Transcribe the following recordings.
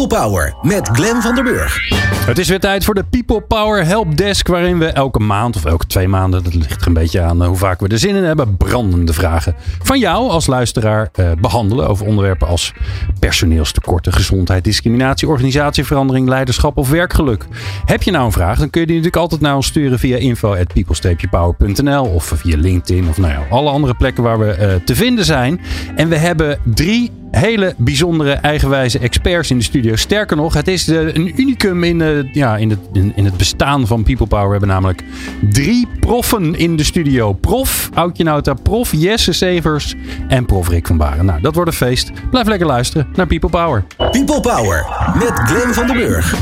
People Power met Glenn van der Burg. Het is weer tijd voor de People Power Helpdesk, waarin we elke maand of elke twee maanden, dat ligt er een beetje aan eh, hoe vaak we er zin in hebben, brandende vragen van jou als luisteraar eh, behandelen over onderwerpen als personeelstekorten, gezondheid, discriminatie, organisatieverandering, leiderschap of werkgeluk. Heb je nou een vraag, dan kun je die natuurlijk altijd naar ons sturen via info@people-power.nl of via LinkedIn of nou ja, alle andere plekken waar we eh, te vinden zijn. En we hebben drie hele bijzondere eigenwijze experts in de studio. Sterker nog, het is de, een unicum in, de, ja, in, het, in, in het bestaan van People Power. We hebben namelijk drie proffen in de studio. Prof Aukje Nauta, prof Jesse Severs en prof Rick van Baren. Nou, dat wordt een feest. Blijf lekker luisteren naar People Power. People Power met Glenn van der Burg.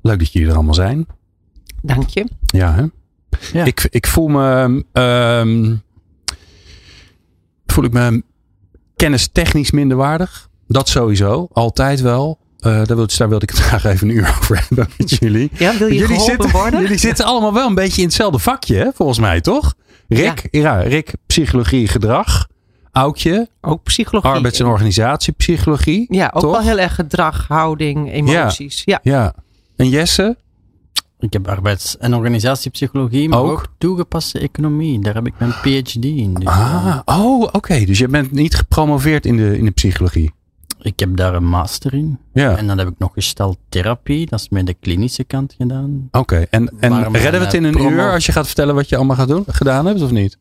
Leuk dat jullie er allemaal zijn. Dank je. Ja, hè? Ja. Ik, ik voel me... ehm, voel ik me kennistechnisch minderwaardig. Dat sowieso. Altijd wel. Eh, daar, wil, daar wilde ik het graag even een uur over hebben met jullie. Ja, wil je jullie, geholpen zitten, worden? jullie zitten allemaal wel een beetje in hetzelfde vakje, hè, volgens mij, toch? Rick, ja. Rick psychologie, gedrag. Aukje, Ook psychologie. arbeids- en organisatiepsychologie. Ja, ook toch? wel heel erg gedrag, houding, emoties. Ja. Ja. En Jesse? Ik heb arbeids- en organisatiepsychologie, maar Ook? ook, toegepaste economie. Daar heb ik mijn PhD in. Dus, Ah, oh, oké. Dus je bent niet gepromoveerd in de, in de psychologie. Ik heb daar een master in. Ja. En dan heb ik nog gestaltherapie. Dat is met de klinische kant gedaan. Oké, en, en Waarom redden we het in een, een eh, promo- uur als je gaat vertellen wat je allemaal gaat doen, gedaan hebt of niet?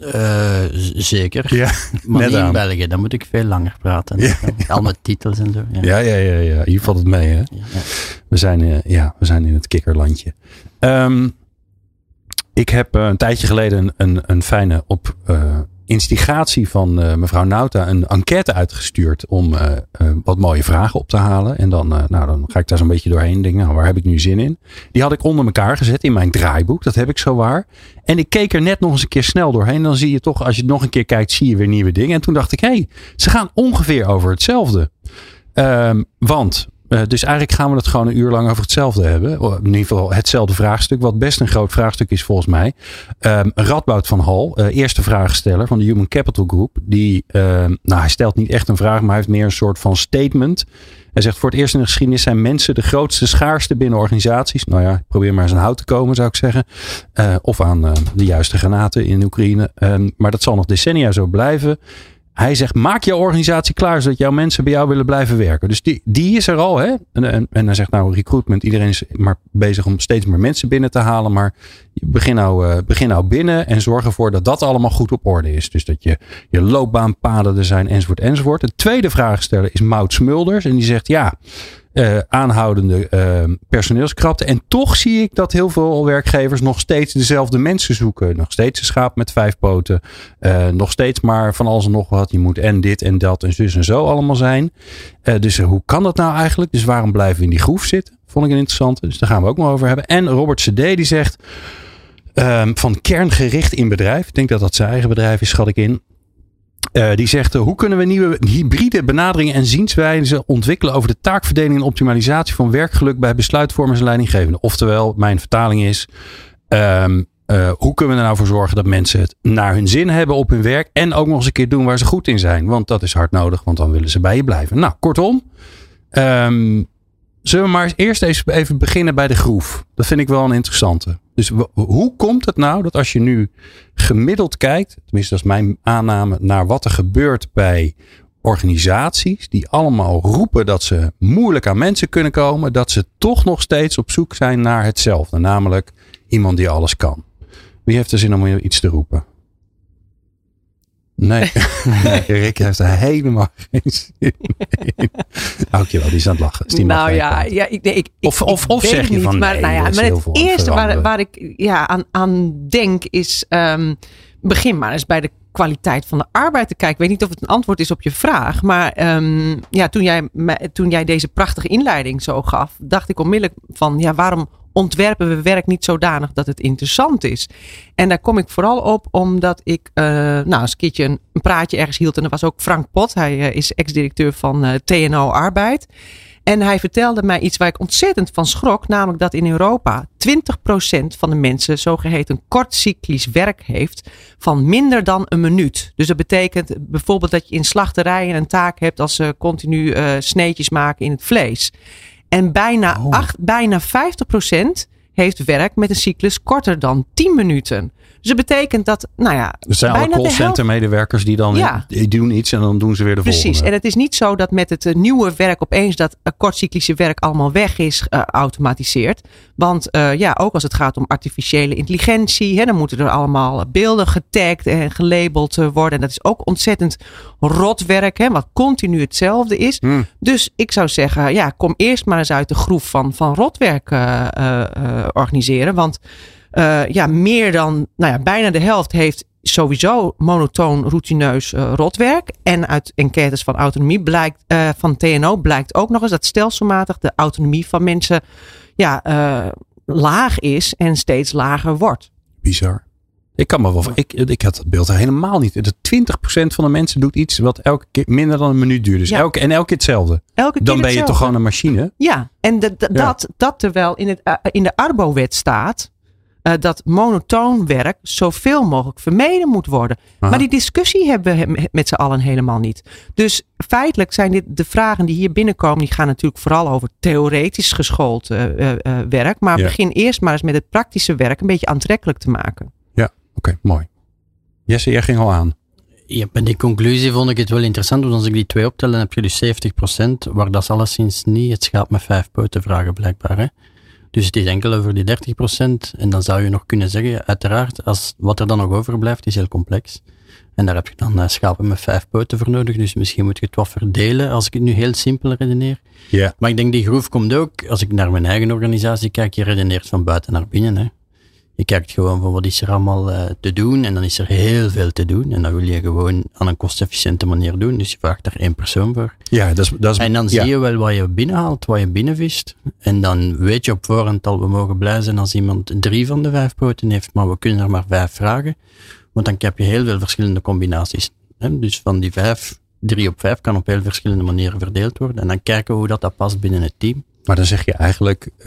Eh, zeker. Ja, maar net niet aan. in België. Dan moet ik veel langer praten. Ja. Al met titels en zo. Ja. Ja, ja, ja. Hier valt het mee, hè? Ja. We zijn, eh, ja, we zijn in het kikkerlandje. Ehm, ik heb eh, een tijdje geleden een, een, een fijne op eh, instigatie van eh, mevrouw Nauta een enquête uitgestuurd om eh, eh, wat mooie vragen op te halen. En dan, nou, dan ga ik daar zo'n beetje doorheen denken, nou, waar heb ik nu zin in? Die had ik onder elkaar gezet in mijn draaiboek. Dat heb ik zo waar. En ik keek er net nog eens een keer snel doorheen. Dan zie je toch, als je het nog een keer kijkt, zie je weer nieuwe dingen. En toen dacht ik, hé, hey, ze gaan ongeveer over hetzelfde. Ehm, want, eh, dus eigenlijk gaan we het gewoon een uur lang over hetzelfde hebben. In ieder geval hetzelfde vraagstuk, wat best een groot vraagstuk is volgens mij. Ehm Radboud van Hal, eh, eerste vraagsteller van de Human Capital Group. Die, ehm, nou hij stelt niet echt een vraag, maar hij heeft meer een soort van statement. Hij zegt voor het eerst in de geschiedenis zijn mensen de grootste schaarste binnen organisaties. Nou ja, probeer maar eens aan hout te komen zou ik zeggen. Eh, of aan eh, de juiste granaten in Oekraïne. Ehm, maar dat zal nog decennia zo blijven. Hij zegt, maak jouw organisatie klaar zodat jouw mensen bij jou willen blijven werken. Dus die, die is er al. Hè? En, en, en hij zegt nou, recruitment, iedereen is maar bezig om steeds meer mensen binnen te halen. Maar begin nou, eh, begin nou binnen en zorg ervoor dat dat allemaal goed op orde is. Dus dat je, je loopbaanpaden er zijn enzovoort enzovoort. De tweede vraagsteller is Maud Smulders. En die zegt ja, eh, aanhoudende eh, personeelskrapte. En toch zie ik dat heel veel werkgevers nog steeds dezelfde mensen zoeken. Nog steeds een schaap met vijf poten. Eh, nog steeds maar van alles en nog wat. Je moet en dit en dat en zus en zo allemaal zijn. Eh, dus hoe kan dat nou eigenlijk? Dus waarom blijven we in die groef zitten? Vond ik een interessante. Dus daar gaan we ook nog over hebben. En Robert CD die zegt ehm, van kerngericht in bedrijf. Ik denk dat dat zijn eigen bedrijf is, schat ik in. Eh, die zegt, eh, hoe kunnen we nieuwe hybride benaderingen en zienswijzen ontwikkelen over de taakverdeling en optimalisatie van werkgeluk bij besluitvormers en leidinggevenden? Oftewel, mijn vertaling is, ehm, eh, hoe kunnen we er nou voor zorgen dat mensen het naar hun zin hebben op hun werk en ook nog eens een keer doen waar ze goed in zijn? Want dat is hard nodig, want dan willen ze bij je blijven. Nou, kortom, ehm, zullen we maar eerst even, beginnen bij de groef? Dat vind ik wel een interessante. Dus hoe komt het nou dat als je nu gemiddeld kijkt, tenminste dat is mijn aanname, naar wat er gebeurt bij organisaties die allemaal roepen dat ze moeilijk aan mensen kunnen komen, dat ze toch nog steeds op zoek zijn naar hetzelfde, namelijk iemand die alles kan. Wie heeft er zin om iets te roepen? Nee, nee Rick heeft er helemaal geen zin in. Aukje wel, die is aan het lachen. Mag nou ja, ja ik, nee, ik, Of- of- of zeg je niet, van, maar, nee, nou ja, maar het eerste waar, waar ik ja, aan, aan denk is, ehm, begin maar eens bij de kwaliteit van de arbeid te kijken. Ik weet niet of het een antwoord is op je vraag, maar ehm, ja, toen, jij, toen jij deze prachtige inleiding zo gaf, dacht ik onmiddellijk van, ja, waarom ontwerpen we werk niet zodanig dat het interessant is? En daar kom ik vooral op omdat ik uh, nou, een keertje een, praatje ergens hield. En dat was ook Frank Pot. Hij uh, is ex-directeur van uh, TNO Arbeid. En hij vertelde mij iets waar ik ontzettend van schrok. Namelijk dat in Europa 20% van de mensen zogeheten kortcyclisch werk heeft van minder dan een minuut. Dus dat betekent bijvoorbeeld dat je in slachterijen een taak hebt als ze continu sneetjes maken in het vlees. En bijna, oh. acht, bijna 50% heeft werk met een cyclus korter dan 10 minuten. Dus dat betekent dat, nou ja. Er zijn alle callcenter medewerkers die dan ja. die doen iets en dan doen ze weer de Precies. volgende. En het is niet zo dat met het uh, nieuwe werk opeens dat uh, kortcyclische werk allemaal weg is geautomatiseerd. Uh, Want ja, ook als het gaat om artificiële intelligentie, hè, dan moeten er allemaal beelden getagd en gelabeld worden. En dat is ook ontzettend rot werk, hè, wat continu hetzelfde is. Hmm. Dus ik zou zeggen, ja, kom eerst maar eens uit de groef van, van rotwerk organiseren. Want uh, ja, meer dan, nou ja, bijna de helft heeft sowieso monotoon, routineus uh, rotwerk. En uit enquêtes van autonomie blijkt, uh, van TNO blijkt ook nog eens dat stelselmatig de autonomie van mensen ja, laag is en steeds lager wordt. Bizar. Ik kan me wel. Ik, ik had dat beeld helemaal niet. Dat 20% van de mensen doet iets wat elke keer minder dan een minuut duurt. Dus ja. elke, en elke keer hetzelfde. Elke keer dan ben hetzelfde. je toch gewoon een machine? Ja, en de, de, ja. Dat, dat terwijl in, het, in de Arbo-wet staat. Uh, dat monotoon werk zoveel mogelijk vermeden moet worden. Aha. Maar die discussie hebben we met z'n allen helemaal niet. Dus feitelijk zijn dit de vragen die hier binnenkomen. Die gaan natuurlijk vooral over theoretisch geschoold uh, werk. Maar ja. begin eerst maar eens met het praktische werk een beetje aantrekkelijk te maken. Ja, oké, okay, mooi. Jesse, jij ging al aan. Ja, bij die conclusie vond ik het wel interessant. Want als ik die twee optel, dan heb je dus 70%, waar dat is alleszins niet het schaap met vijf poten vragen blijkbaar. Hè? Dus het is enkel over die 30%. En dan zou je nog kunnen zeggen, uiteraard, als wat er dan nog overblijft, is heel complex. En daar heb je dan uh, schapen met vijf poten voor nodig. Dus misschien moet je het wat verdelen, als ik het nu heel simpel redeneer. Yeah. Maar ik denk, die groef komt ook, als ik naar mijn eigen organisatie kijk, je redeneert van buiten naar binnen. Hè. Je kijkt gewoon van wat is er allemaal uh, te doen en dan is er heel veel te doen. En dat wil je gewoon aan een kostefficiënte manier doen. Dus je vraagt daar één persoon voor. Ja, dat is, dat is, en dan ja. zie je wel wat je binnenhaalt, wat je binnenvist. En dan weet je op voorhand al, we mogen blij zijn als iemand drie van de vijf poten heeft, maar we kunnen er maar vijf vragen. Want dan heb je heel veel verschillende combinaties. Hè? Dus van die vijf, drie op vijf kan op heel verschillende manieren verdeeld worden. En dan kijken hoe dat, dat past binnen het team. Maar dan zeg je eigenlijk, uh,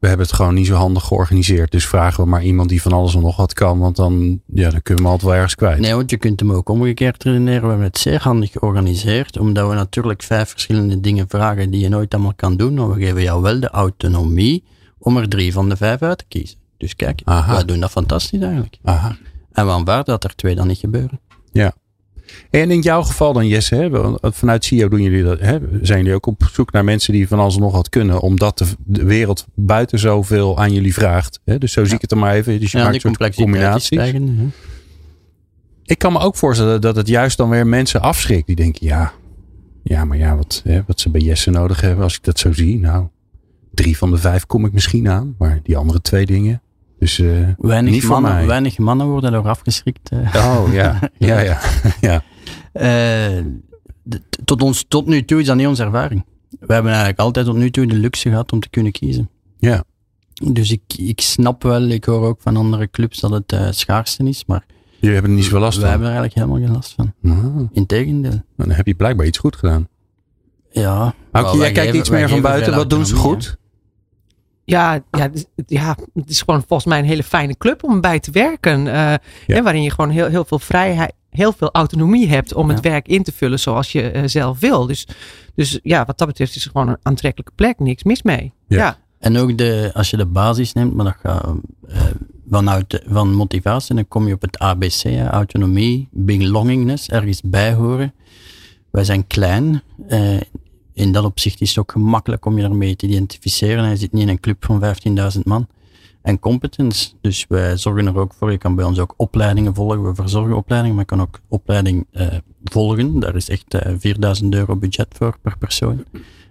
we hebben het gewoon niet zo handig georganiseerd. Dus vragen we maar iemand die van alles en nog wat kan. Want dan, ja, dan kunnen we altijd wel ergens kwijt. Nee, want je kunt hem ook omgekeerd redeneren. We hebben het zeer handig georganiseerd. Omdat we natuurlijk vijf verschillende dingen vragen die je nooit allemaal kan doen. Maar we geven jou wel de autonomie om er drie van de vijf uit te kiezen. Dus kijk, Aha. wij doen dat fantastisch eigenlijk. Aha. En we aanvaarden dat er twee dan niet gebeuren. Ja. En in jouw geval dan, Jesse, hè, vanuit CEO doen jullie dat, hè, zijn jullie ook op zoek naar mensen die van alles nog wat kunnen, omdat de, de wereld buiten zoveel aan jullie vraagt. Hè? Dus zo zie ik het er maar even. Dus je maakt een hè? Ik kan me ook voorstellen dat het juist dan weer mensen afschrikt die denken, ja, ja maar ja, wat, hè, wat ze bij Jesse nodig hebben, als ik dat zo zie, nou, drie van de vijf kom ik misschien aan, maar die andere twee dingen. Dus uh, weinig, niet mannen, mij. weinig mannen worden door afgeschrikt. Uh. Oh ja, ja, ja. ja. Uh, tot, ons, tot nu toe is dat niet onze ervaring. We hebben eigenlijk altijd tot nu toe de luxe gehad om te kunnen kiezen. Ja. Dus ik, ik snap wel, ik hoor ook van andere clubs dat het uh, schaarste is, maar Jullie hebben er niet zoveel last wij van? hebben er eigenlijk helemaal geen last van. Ah, Integendeel. dan heb je blijkbaar iets goed gedaan. Ja. Hauke, jij kijkt iets meer van buiten. Wat doen ze goed? Ja, ja, ja, het is gewoon volgens mij een hele fijne club om bij te werken. Uh, ja. Ja, waarin je gewoon heel, heel veel vrijheid, heel veel autonomie hebt om het werk in te vullen zoals je uh, zelf wil. Dus, dus ja, wat dat betreft is het gewoon een aantrekkelijke plek. Niks mis mee. Ja. En ook de, als je de basis neemt, maar dat gaat uh, vanuit van motivatie, dan kom je op het ABC, hè, autonomie, belongingness, ergens bij horen. Wij zijn klein. In dat opzicht is het ook gemakkelijk om je ermee te identificeren. Hij zit niet in een club van 15.000 man. En competence. Dus wij zorgen er ook voor. Je kan bij ons ook opleidingen volgen. We verzorgen opleidingen, maar je kan ook opleiding uh, volgen. Daar is echt uh, 4000 euro budget voor per persoon.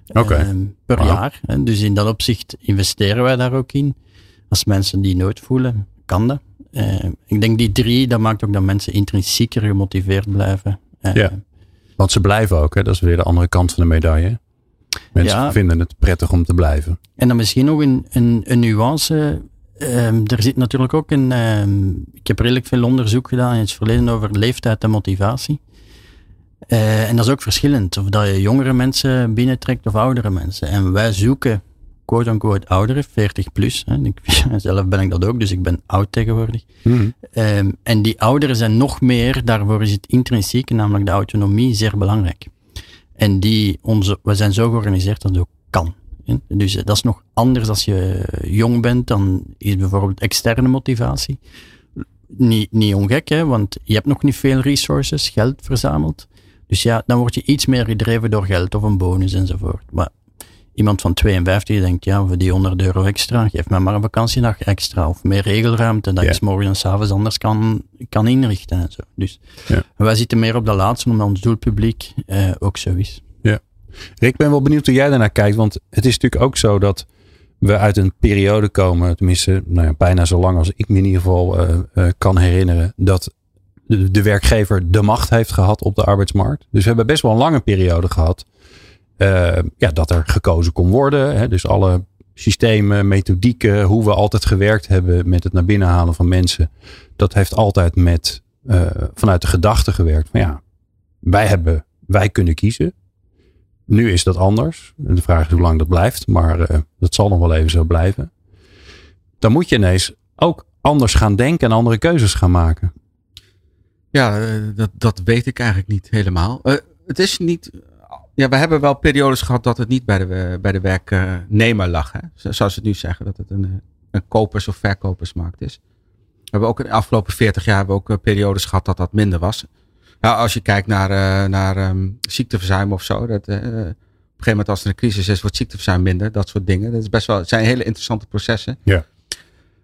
Okay. Uh, per wow. jaar. Dus in dat opzicht investeren wij daar ook in. Als mensen die nood voelen, kan dat. Uh, ik denk die drie, dat maakt ook dat mensen intrinsieker gemotiveerd blijven. Ja. Want ze blijven ook, hè? dat is weer de andere kant van de medaille. Mensen Ja. vinden het prettig om te blijven. En dan misschien nog een, een, een nuance. Ehm, er zit natuurlijk ook een. ehm, ik heb redelijk veel onderzoek gedaan in het verleden over leeftijd en motivatie. Eh, en dat is ook verschillend. Of dat je jongere mensen binnentrekt of oudere mensen. En wij zoeken, quote-unquote, ouderen, 40 plus. Hè. Ik, zelf ben ik dat ook, dus ik ben oud tegenwoordig. Mhm. Ehm, en die ouderen zijn nog meer, daarvoor is het intrinsieke, namelijk de autonomie, zeer belangrijk. En die, onze, we zijn zo georganiseerd dat het ook kan. hè. Dus eh, dat is nog anders als je jong bent, dan is bijvoorbeeld externe motivatie. Niet, niet ongek, hè, want je hebt nog niet veel resources, geld verzameld. Dus ja, dan word je iets meer gedreven door geld of een bonus enzovoort. Maar iemand van 52 denkt, ja, voor die 100 euro extra, geef mij maar een vakantiedag extra. Of meer regelruimte, dat Ja. ik 's morgens en 's avonds anders kan, kan inrichten en zo. Dus Ja. wij zitten meer op de laatste, omdat ons doelpubliek eh, ook zo is. Rick, ik ben wel benieuwd hoe jij daarnaar kijkt. Want het is natuurlijk ook zo dat we uit een periode komen, tenminste nou ja, bijna zo lang als ik me in ieder geval eh, eh, kan herinneren, dat de, de werkgever de macht heeft gehad op de arbeidsmarkt. Dus we hebben best wel een lange periode gehad eh, ja, dat er gekozen kon worden. Hè? Dus alle systemen, methodieken, hoe we altijd gewerkt hebben met het naar binnen halen van mensen, dat heeft altijd met, eh, vanuit de gedachte gewerkt van ja, wij, hebben, wij kunnen kiezen. Nu is dat anders. De vraag is hoe lang dat blijft, maar eh, dat zal nog wel even zo blijven. Dan moet je ineens ook anders gaan denken en andere keuzes gaan maken. Ja, eh, dat, dat weet ik eigenlijk niet helemaal. Eh, het is niet. Ja, we hebben wel periodes gehad dat het niet bij de, bij de werknemer lag. Hè? Zo- Zoals ze het nu zeggen, dat het een, eh, een kopers- of verkopersmarkt is. We hebben ook in de afgelopen 40 jaar hebben we ook eh, periodes gehad dat dat minder was. Nou, als je kijkt naar, eh, naar ehm, ziekteverzuim of zo. Dat, eh, op een gegeven moment als er een crisis is, wordt ziekteverzuim minder. Dat soort dingen. Dat is best wel, het zijn hele interessante processen. Ja.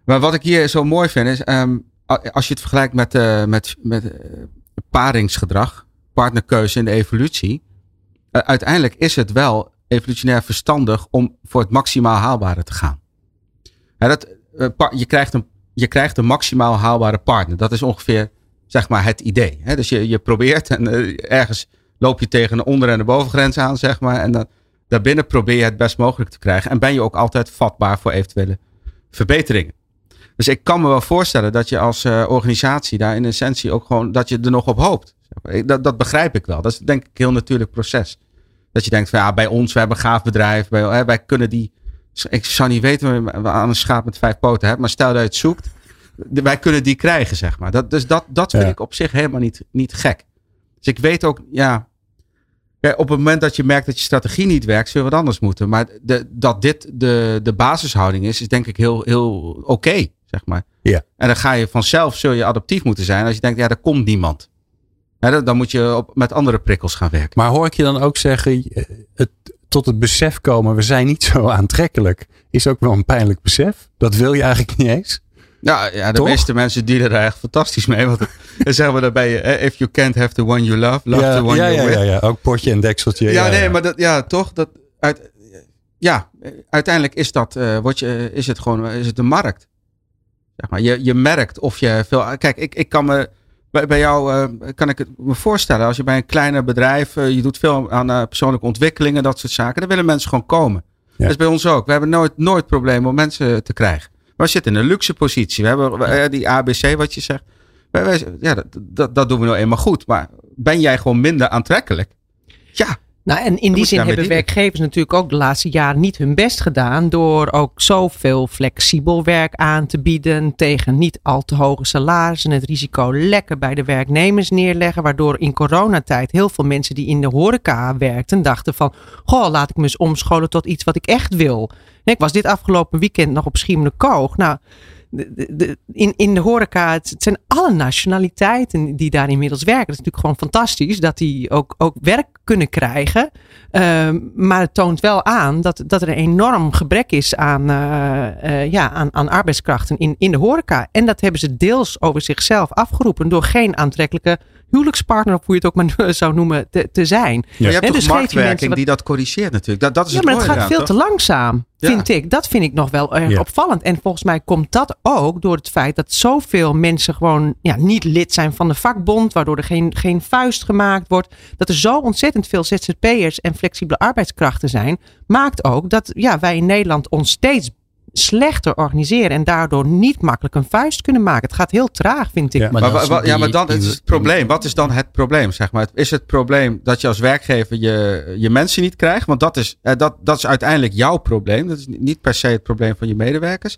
Maar wat ik hier zo mooi vind is, ehm, als je het vergelijkt met, eh, met, met eh, paringsgedrag, partnerkeuze in de evolutie. Uiteindelijk is het wel evolutionair verstandig om voor het maximaal haalbare te gaan. Dat, eh, je, krijgt een, je krijgt een maximaal haalbare partner. Dat is ongeveer zeg maar, het idee. Hè? Dus je, je probeert en eh, ergens loop je tegen een onder- en een bovengrens aan, zeg maar. En dan, daarbinnen probeer je het best mogelijk te krijgen. En ben je ook altijd vatbaar voor eventuele verbeteringen. Dus ik kan me wel voorstellen dat je als eh, organisatie daar in essentie ook gewoon, dat je er nog op hoopt. Dat, dat begrijp ik wel. Dat is denk ik een heel natuurlijk proces. Dat je denkt van ja, bij ons, we hebben een gaaf bedrijf. Bij, hè, wij kunnen die, ik zou niet weten je aan een schaap met vijf poten hebt. Maar stel dat je het zoekt. Wij kunnen die krijgen, zeg maar. Dat, dus dat, dat vind Ja. ik op zich helemaal niet, niet gek. Dus ik weet ook, ja, ja, op het moment dat je merkt dat je strategie niet werkt, zul je wat anders moeten. Maar de, dat dit de, de basishouding is, is denk ik heel, heel oké, zeg maar. Ja. En dan ga je vanzelf, zul je adaptief moeten zijn als je denkt, ja, er komt niemand. Dan- moet je op, met andere prikkels gaan werken. Maar hoor ik je dan ook zeggen, eh, het, tot het besef komen, we zijn niet zo aantrekkelijk, is ook wel een pijnlijk besef. Dat wil je eigenlijk niet eens. Ja, ja de Toch? meeste mensen dealen er echt fantastisch mee. Want dan zeggen we daarbij, eh, if you can't have the one you love, love ja, the one ja, you ja, with. ja, ja, ook potje en dekseltje. Ja, nee, maar dat, ja, toch? Dat, uit, ja, uiteindelijk is dat, word je, is het gewoon, is het de markt. Zeg maar, je, je merkt of je veel, kijk, ik, ik kan me, bij, bij jou eh, kan ik het me voorstellen, als je bij een kleiner bedrijf, eh, je doet veel aan eh, persoonlijke ontwikkelingen, dat soort zaken, dan willen mensen gewoon komen. Ja. Dat is bij ons ook. We hebben nooit, nooit problemen om mensen te krijgen. Maar we zitten in een luxe positie. We hebben die ABC, wat je zegt. Wij, wij- ja, dat, dat, dat doen we nou eenmaal goed. Maar ben jij gewoon minder aantrekkelijk? Ja, Nou, en in die zin hebben werkgevers natuurlijk ook de laatste jaren niet hun best gedaan. Door ook zoveel flexibel werk aan te bieden. Tegen niet al te hoge salarissen. Het risico lekker bij de werknemers neerleggen. Waardoor in coronatijd heel veel mensen die in de horeca werkten. dachten van. Goh, laat ik me eens omscholen tot iets wat ik echt wil. Ik was dit afgelopen weekend nog op Schiermonnikoog. Nou. In, in de horeca, het, zijn alle nationaliteiten die daar inmiddels werken. Het is natuurlijk gewoon fantastisch dat die ook, ook werk kunnen krijgen. Ehm, maar het toont wel aan dat, dat er een enorm gebrek is aan, eh, eh, ja, aan, aan arbeidskrachten in, in de horeca. En dat hebben ze deels over zichzelf afgeroepen door geen aantrekkelijke huwelijkspartner, of hoe je het ook maar zou noemen, te, te zijn. Maar je hebt dus die marktwerking mensen wat- die dat corrigeert natuurlijk. Dat, dat is Ja, het maar het gaat veel toch? te langzaam, Ja. vind ik. Dat vind ik nog wel erg Ja. opvallend. En volgens mij komt dat ook door het feit dat zoveel mensen gewoon ja, niet lid zijn van de vakbond, waardoor er geen, geen vuist gemaakt wordt. Dat er zo ontzettend veel ZZP'ers en flexibele arbeidskrachten zijn, maakt ook dat ja, wij in Nederland ons steeds slechter organiseren en daardoor niet makkelijk een vuist kunnen maken. Het gaat heel traag, vind ik. Ja. Maar, ja, maar dan is het probleem. Wat is dan het probleem? Zeg maar? Is het probleem dat je als werkgever je, je mensen niet krijgt? Want dat is, eh, dat, dat is uiteindelijk jouw probleem. Dat is niet per se het probleem van je medewerkers.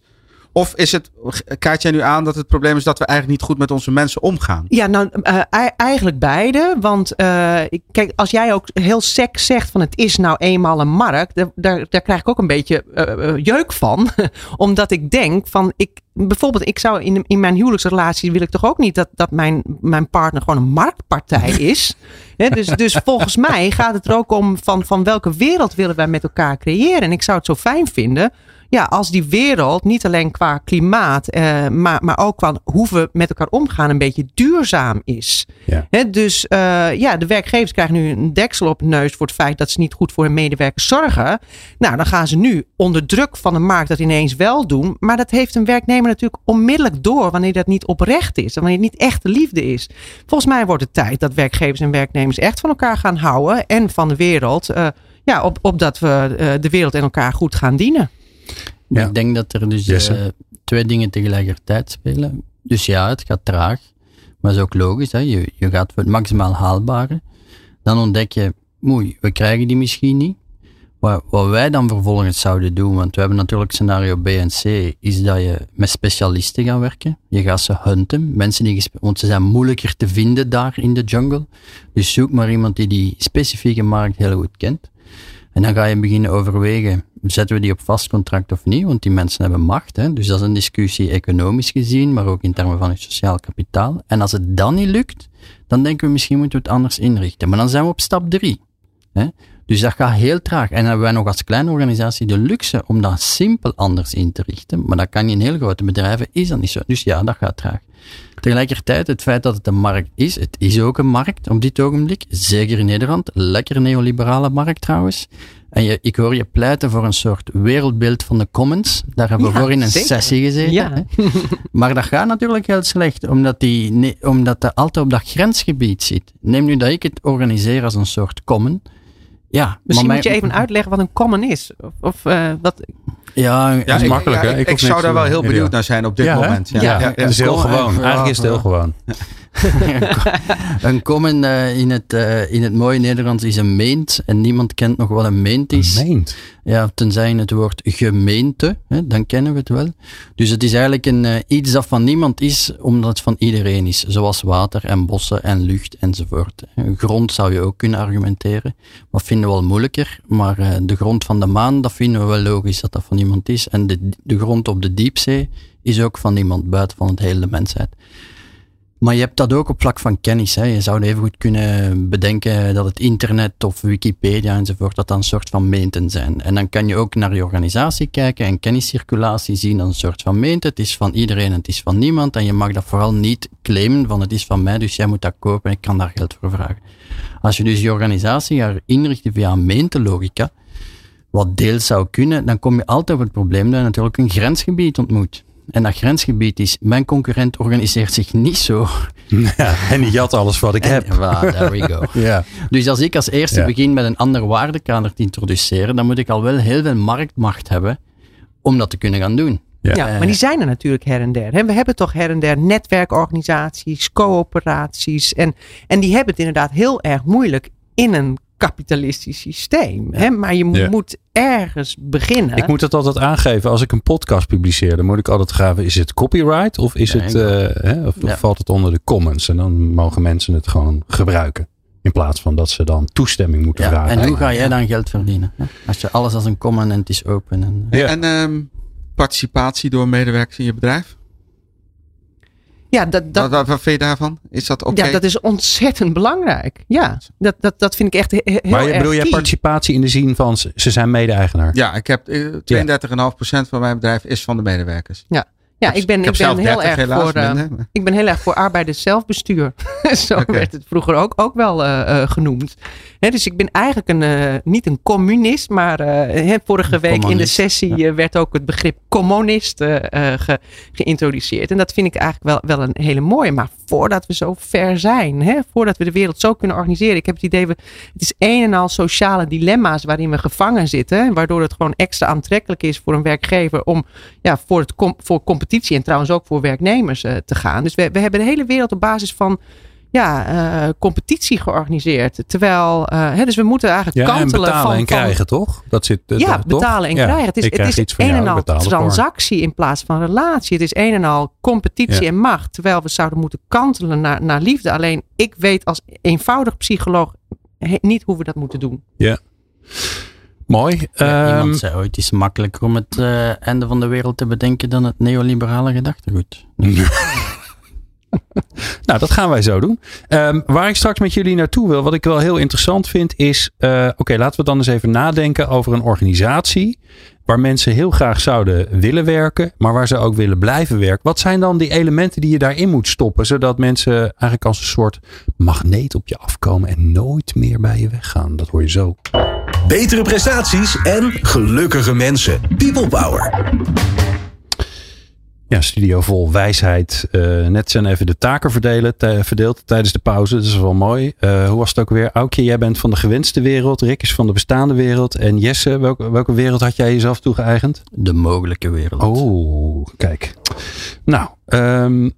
Of is het, kaart jij nu aan dat het probleem is dat we eigenlijk niet goed met onze mensen omgaan? Ja, nou eh, ei- eigenlijk beide. Want eh, kijk, als jij ook heel sec zegt van het is nou eenmaal een markt, daar, daar, krijg ik ook een beetje eh, jeuk van. Omdat ik denk van ik. Bijvoorbeeld, ik zou in, in mijn huwelijksrelatie wil ik toch ook niet dat, dat mijn, mijn partner gewoon een marktpartij is. Hè, dus, dus volgens mij gaat het er ook om van, van welke wereld willen wij met elkaar creëren. En ik zou het zo fijn vinden ja, als die wereld niet alleen qua klimaat, eh, maar, maar ook qua hoe we met elkaar omgaan, een beetje duurzaam is. Ja. Dus eh, ja, de werkgevers krijgen nu een deksel op hun neus voor het feit dat ze niet goed voor hun medewerkers zorgen. Nou, dan gaan ze nu onder druk van de markt dat ineens wel doen. Maar dat heeft een werknemer natuurlijk onmiddellijk door wanneer dat niet oprecht is. En wanneer het niet echte liefde is. Volgens mij wordt het tijd dat werkgevers en werknemers echt van elkaar gaan houden en van de wereld. eh, ja, op, opdat we eh, de wereld en elkaar goed gaan dienen. Ja. Ik denk dat er dus eh, twee dingen tegelijkertijd spelen. Dus ja, het gaat traag. Maar dat is ook logisch. Hè? Je, je gaat voor het maximaal haalbare. Dan ontdek je, moei, we krijgen die misschien niet. Wat, wij dan vervolgens zouden doen, want we hebben natuurlijk scenario B en C, is dat je met specialisten gaat werken. Je gaat ze hunten. Mensen die, want ze zijn moeilijker te vinden daar in de jungle. Dus zoek maar iemand die die specifieke markt heel goed kent. En dan ga je beginnen overwegen, zetten we die op vast contract of niet? Want die mensen hebben macht. Hè? Dus dat is een discussie economisch gezien, maar ook in termen van het sociaal kapitaal. En als het dan niet lukt, dan denken we misschien moeten we het anders inrichten. Maar dan zijn we op stap drie. Hè? Dus dat gaat heel traag. En dan hebben wij nog als kleine organisatie de luxe om dat simpel anders in te richten. Maar dat kan je in heel grote bedrijven, is dat niet zo. Dus ja, dat gaat traag. Tegelijkertijd, het feit dat het een markt is, het is ook een markt op dit ogenblik. Zeker in Nederland. Lekker neoliberale markt trouwens. En je, ik hoor je pleiten voor een soort wereldbeeld van de commons. Daar hebben we Ja, voor in een zeker. sessie gezeten. Ja. Hè? Maar dat gaat natuurlijk heel slecht, omdat, die, nee, omdat dat altijd op dat grensgebied zit. Neem nu dat ik het organiseer als een soort common. Ja, Misschien moet je even uitleggen wat een common is. Of, of eh, wat, Ja, Ja, is ik, makkelijk, hè? ik, zou daar wel heel benieuwd naar zijn op dit moment. Ja. Het is heel gewoon. Eigenlijk is het heel gewoon. een common eh, in, het, eh, in het mooie Nederlands is een meent. En niemand kent nog wat een meent is. Meent. Ja, tenzij het woord gemeente, hè, dan kennen we het wel. Dus het is eigenlijk een, eh, iets dat van niemand is, omdat het van iedereen is. Zoals water en bossen en lucht enzovoort. Grond zou je ook kunnen argumenteren. Maar vinden we wel moeilijker. Maar de grond van de maan, dat vinden we wel logisch dat dat van iemand is. En de, de grond op de diepzee is ook van niemand buiten van het hele mensheid. Maar je hebt dat ook op vlak van kennis. Hè. Je zou even goed kunnen bedenken dat het internet of Wikipedia enzovoort, dat dan een soort van meenten zijn. En dan kan je ook naar je organisatie kijken en kenniscirculatie zien als een soort van meent. Het is van iedereen, het is van niemand. En je mag dat vooral niet claimen van het is van mij, dus jij moet dat kopen en ik kan daar geld voor vragen. Als je dus je organisatie gaat inrichten via een wat deels zou kunnen, dan kom je altijd op het probleem dat je natuurlijk een grensgebied ontmoet. En dat grensgebied is, mijn concurrent organiseert zich niet zo. Ja, en die jat alles wat ik heb. There we go. Ja. Dus als ik als eerste Ja. begin met een ander waardekader te introduceren, dan moet ik al wel heel veel marktmacht hebben om dat te kunnen gaan doen. Ja. ja, maar die zijn er natuurlijk her en der. We hebben toch her en der netwerkorganisaties, coöperaties. En, en die hebben het inderdaad heel erg moeilijk in een kapitalistisch systeem. Hè? Maar je Ja. moet ergens beginnen. Ik moet het altijd aangeven als ik een podcast publiceer. Dan moet ik altijd graven, is het copyright of, is Ja, het, eh, hè, of, of Ja. valt het onder de commons? En dan mogen mensen het gewoon gebruiken. In plaats van dat ze dan toestemming moeten Ja, vragen. en hoe ga jij dan geld verdienen? hè? Als je alles als een common en het is open. En, Ja. En ehm, participatie door medewerkers in je bedrijf? Ja, dat, dat, wat, wat, vind je daarvan? Is dat oké? ja, dat is ontzettend belangrijk. Ja, dat, dat, dat vind ik echt he- he- heel maar je, erg bedoel jij key. participatie in de zin van ze ze zijn mede-eigenaar? Ja, ik heb eh, 32,5% van mijn bedrijf is van de medewerkers. Ja, Ja, ik ben, Ik ik ben heel 30 erg helaas voor. eh, maar- ik ben heel erg voor arbeiders zelfbestuur. Zo werd het vroeger ook, ook wel eh, eh, genoemd. Hè, dus ik ben eigenlijk een, eh, niet een communist, maar eh, vorige week in de sessie eh, werd ook het begrip communist eh, eh, ge- geïntroduceerd. En dat vind ik eigenlijk wel, wel een hele mooie. Maar voordat we zo ver zijn, hè, voordat we de wereld zo kunnen organiseren. Ik heb het idee, we, het is een en al sociale dilemma's waarin we gevangen zitten. Waardoor het gewoon extra aantrekkelijk is voor een werkgever om ja, voor, het voor competitie en trouwens ook voor werknemers eh, te gaan. Dus we, we hebben de hele wereld op basis van ja, eh, competitie georganiseerd. Terwijl, eh, hè, dus we moeten eigenlijk Ja, en kantelen betalen van, en van- krijgen, toch? Dat zit, ja, toch? betalen en Ja, krijgen. Het is, het is iets een jou, en al transactie in plaats van relatie. Het is een en al competitie Ja. en macht. Terwijl we zouden moeten kantelen naar, naar liefde. Alleen ik weet als eenvoudig psycholoog niet hoe we dat moeten doen. Mooi. Ja, Ehm, iemand zei ooit, het is makkelijker om het eh, einde van de wereld te bedenken dan het neoliberale gedachtegoed. Nou, dat gaan wij zo doen. Ehm, waar ik straks met jullie naartoe wil, wat ik wel heel interessant vind, is: eh, oké, laten we dan eens even nadenken over een organisatie. Waar mensen heel graag zouden willen werken, maar waar ze ook willen blijven werken. Wat zijn dan die elementen die je daarin moet stoppen, zodat mensen eigenlijk als een soort magneet op je afkomen en nooit meer bij je weggaan? Dat hoor je zo. Betere prestaties en gelukkige mensen. People Power. Ja, studio vol wijsheid. Eh, net zijn even de taken verdelen, verdeeld tijdens de pauze. Dat is wel mooi. Eh, hoe was het ook weer? Aukje, jij bent van de gewenste wereld. Rick is van de bestaande wereld. En Jesse, welke, welke wereld had jij jezelf toegeëigend? De mogelijke wereld. Oh, kijk. Nou, ehm,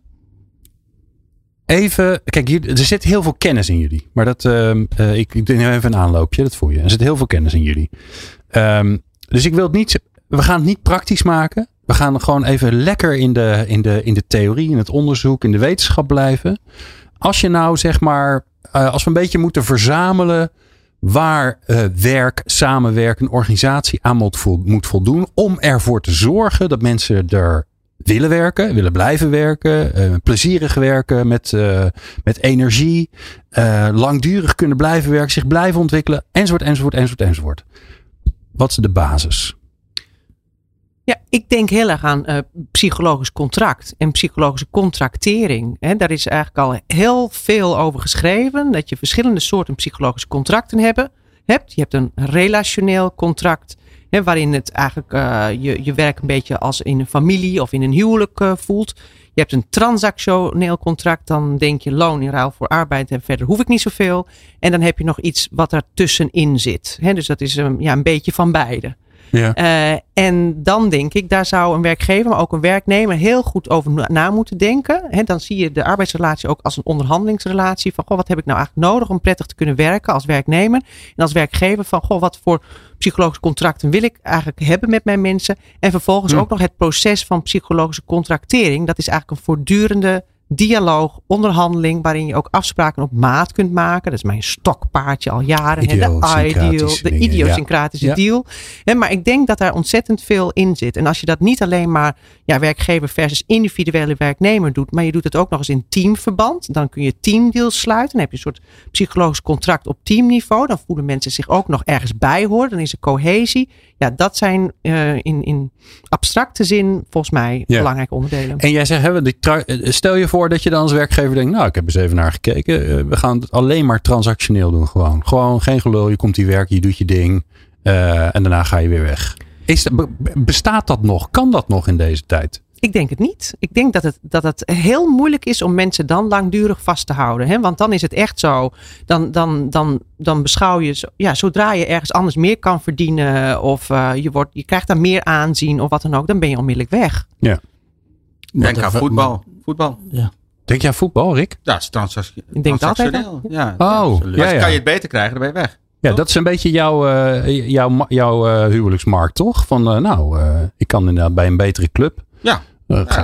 even. Kijk, hier, er zit heel veel kennis in jullie. Maar dat, ehm, eh, ik, even een aanloopje, dat voel je. Er zit heel veel kennis in jullie. Ehm, dus ik wil het niet. We gaan het niet praktisch maken. We gaan gewoon even lekker in de, in, de, in de theorie, in het onderzoek, in de wetenschap blijven. Als je nou zeg maar, eh, als we een beetje moeten verzamelen waar eh, werk, samenwerken, organisatie aan moet voldoen om ervoor te zorgen dat mensen er willen werken, willen blijven werken, eh, plezierig werken met, eh, met energie, eh, langdurig kunnen blijven werken, zich blijven ontwikkelen, enzovoort, enzovoort, enzovoort, enzovoort. Wat is de basis? Ja, ik denk heel erg aan psychologisch contract en psychologische contractering. Hè, daar is eigenlijk al heel veel over geschreven. Dat je verschillende soorten psychologische contracten hebben, hebt. Je hebt een relationeel contract. Waarin het eigenlijk eh, je, je werk een beetje als in een familie of in een huwelijk eh, voelt. Je hebt een transactioneel contract. Dan denk je loon in ruil voor arbeid en verder hoef ik niet zoveel. En dan heb je nog iets wat er tussenin zit. Hè, dus dat is een, ja, een beetje van beide. Ja. Eh, en dan denk ik, daar zou een werkgever, maar ook een werknemer heel goed over na- moeten denken. He, dan zie je de arbeidsrelatie ook als een onderhandelingsrelatie. Van, goh, wat heb ik nou eigenlijk nodig om prettig te kunnen werken als werknemer? En als werkgever van, goh, wat voor psychologische contracten wil ik eigenlijk hebben met mijn mensen? En vervolgens Hm. ook nog het proces van psychologische contractering. Dat is eigenlijk een voortdurende dialoog, onderhandeling, waarin je ook afspraken op maat kunt maken. Dat is mijn stokpaardje al jaren. hè, De ideal, de idiosyncratische Ja. deal. Hè, maar ik denk dat daar ontzettend veel in zit. En als je dat niet alleen maar ja, werkgever versus individuele werknemer doet, maar je doet het ook nog eens in teamverband, dan kun je teamdeals sluiten. Dan heb je een soort psychologisch contract op teamniveau. Dan voelen mensen zich ook nog ergens bij horen. Dan is er cohesie. Ja, dat zijn eh, in, in abstracte zin volgens mij Ja. belangrijke onderdelen. En jij zegt, hè, die eh, stel je voor dat je dan als werkgever denkt, nou, ik heb eens even naar gekeken. Eh, we gaan het alleen maar transactioneel doen gewoon. Gewoon geen gelul, je komt hier werken, je doet je ding. eh, en daarna ga je weer weg. Is, bestaat dat nog? Kan dat nog in deze tijd? Ik denk het niet. Ik denk dat het, dat het heel moeilijk is om mensen dan langdurig vast te houden. Hè? Want dan is het echt zo. Dan, dan, dan, dan beschouw je, ja, zodra je ergens anders meer kan verdienen. of eh, je, wordt, je krijgt daar meer aanzien of wat dan ook. dan ben je onmiddellijk weg. Denk Maar aan voetbal. Voetbal. Ja. Denk jij voetbal, Rick? Ja, dat is transac- Ik denk dat transactioneel. Ja. Oh, ja, kan je het beter krijgen, dan ben je weg. Ja, dat is een beetje jouw, eh, jouw, jouw eh, huwelijksmarkt, toch? Van eh, nou, eh, ik kan inderdaad bij een betere club. Ja.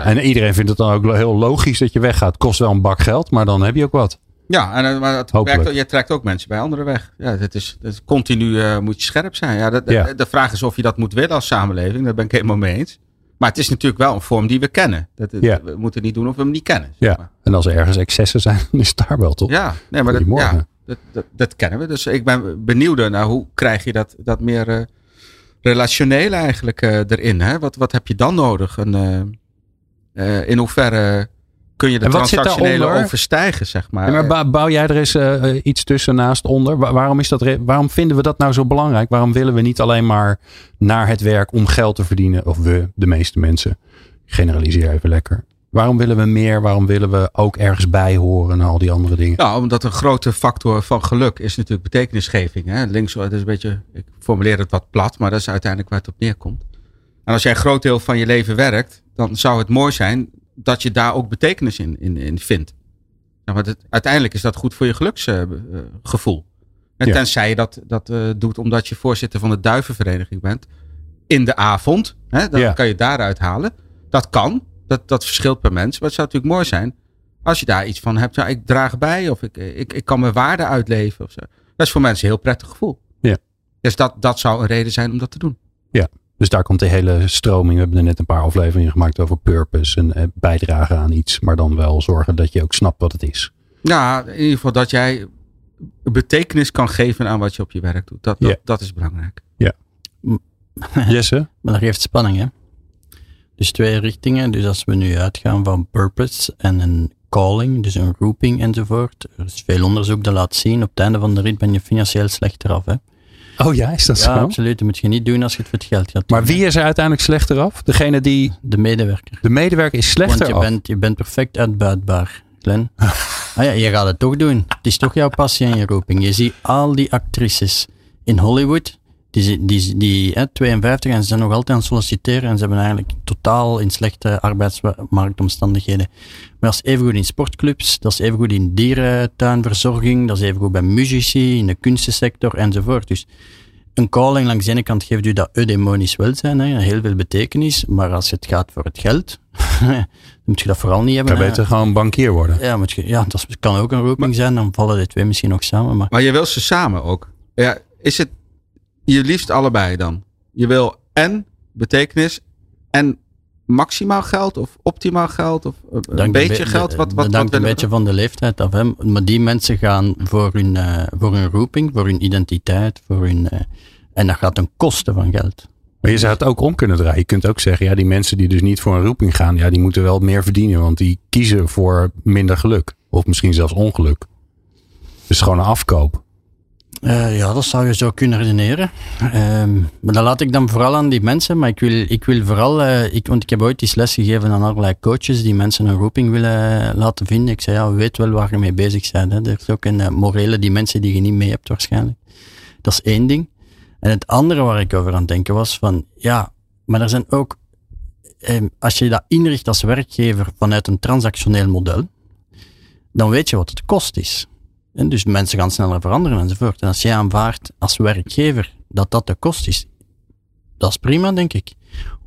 En iedereen vindt het dan ook heel logisch dat je weggaat. Kost wel een bak geld, maar dan heb je ook wat. Ja, en, maar het werkt, je trekt ook mensen bij anderen weg. Ja, dat is, is continu eh, moet je scherp zijn. Ja, dat, Ja. De, de vraag is of je dat moet willen als samenleving. Daar ben ik helemaal mee eens. Maar het is natuurlijk wel een vorm die we kennen. Dat, Ja. We moeten niet doen of we hem niet kennen. zeg maar. Ja. En als er ergens excessen zijn, dan is het daar wel, toch? Ja, nee, maar dat, ja, dat, dat, dat kennen we. Dus ik ben benieuwd naar hoe krijg je dat, dat meer eh relationeel eigenlijk eh, erin. Hè? Wat, wat heb je dan nodig? Een, eh, in hoeverre kun je de En wat zit transactionele overstijgen, zeg maar. Ja, maar bouw jij er eens eh, eh, iets tussen naast onder? Wa- waarom, is dat waarom vinden we dat nou zo belangrijk? Waarom willen we niet alleen maar naar het werk om geld te verdienen? Of we, de meeste mensen. Generaliseer even lekker. Waarom willen we meer? Waarom willen we ook ergens bij horen en al die andere dingen? Nou, omdat een grote factor van geluk is natuurlijk betekenisgeving. Hè? Links, dat is een beetje, ik formuleer het wat plat, maar dat is uiteindelijk waar het op neerkomt. En als jij een groot deel van je leven werkt, dan zou het mooi zijn dat je daar ook betekenis in, in, in vindt. Nou, maar dat, uiteindelijk is dat goed voor je geluksgevoel. en Ja. tenzij je dat, dat eh, doet omdat je voorzitter van de duivenvereniging bent. In de avond, hè, dan Ja. kan je daaruit halen. Dat kan, dat, dat verschilt per mens. Maar het zou natuurlijk mooi zijn als je daar iets van hebt. Ja, ik draag bij of ik, ik, ik kan mijn waarde uitleven. Of zo. Dat is voor mensen een heel prettig gevoel. Ja. Dus dat, dat zou een reden zijn om dat te doen. Dus daar komt de hele stroming. We hebben er net een paar afleveringen gemaakt over purpose en eh, bijdragen aan iets. Maar dan wel zorgen dat je ook snapt wat het is. Ja, in ieder geval dat jij betekenis kan geven aan wat je op je werk doet. Dat, dat, Ja. dat is belangrijk. Jesse? Maar dat geeft spanning, hè? Dus twee richtingen. Dus als we nu uitgaan van purpose en een calling, dus een roeping enzovoort. Er is veel onderzoek dat laat zien, op het einde van de rit ben je financieel slechter af, hè? Oh ja, is dat Ja, zo? absoluut. Dat moet je niet doen als je het voor het geld gaat Maar doen, wie is er uiteindelijk slechter af? Degene die. De medewerker. De medewerker is slechter Want je af. bent, je bent perfect uitbuitbaar, Glenn. ah ja, je gaat het toch doen. Het is toch jouw passie en je roeping. Je ziet al die actrices in Hollywood, die, die, die hè, 52 en ze zijn nog altijd aan het solliciteren en ze hebben eigenlijk totaal in slechte arbeidsmarktomstandigheden. Maar dat is evengoed in sportclubs, dat is evengoed in dierentuinverzorging, dat is evengoed bij muzici, in de kunstensector enzovoort. Dus een calling langs de ene kant geeft u dat eudemonisch welzijn, hè, heel veel betekenis, maar als het gaat voor het geld, dan moet je dat vooral niet hebben. Kan beter gewoon bankier worden. Ja, moet je, ja, dat kan ook een roeping zijn, dan vallen de twee misschien nog samen. Maar Maar je wil ze samen ook. Ja, is het je liefst allebei dan? Je wil en betekenis en maximaal geld of optimaal geld of een dankt beetje be- geld? Wat, wat, een we beetje van de leeftijd af. Hè. Maar die mensen gaan voor hun, eh, voor hun roeping, voor hun identiteit, voor hun, eh, en dat gaat ten koste van geld. Maar je zou het ook om kunnen draaien. Je kunt ook zeggen, ja, die mensen die dus niet voor een roeping gaan, ja, die moeten wel meer verdienen, want die kiezen voor minder geluk. Of misschien zelfs ongeluk. Dus gewoon een afkoop. Eh, ja, dat zou je zo kunnen redeneren. Ehm, maar dat laat ik dan vooral aan die mensen. Maar ik wil, ik wil vooral, eh, ik, want ik heb ooit eens les gegeven aan allerlei coaches die mensen een roeping willen laten vinden. Ik zei, ja, weet wel waar je mee bezig bent. Hè. Er is ook een eh, morele dimensie die je niet mee hebt waarschijnlijk. Dat is één ding. En het andere waar ik over aan het denken was van, ja, maar er zijn ook, ehm, als je dat inricht als werkgever vanuit een transactioneel model, dan weet je wat het kost is. En dus mensen gaan sneller veranderen enzovoort. En als jij aanvaardt als werkgever dat dat de kost is, dat is prima, denk ik.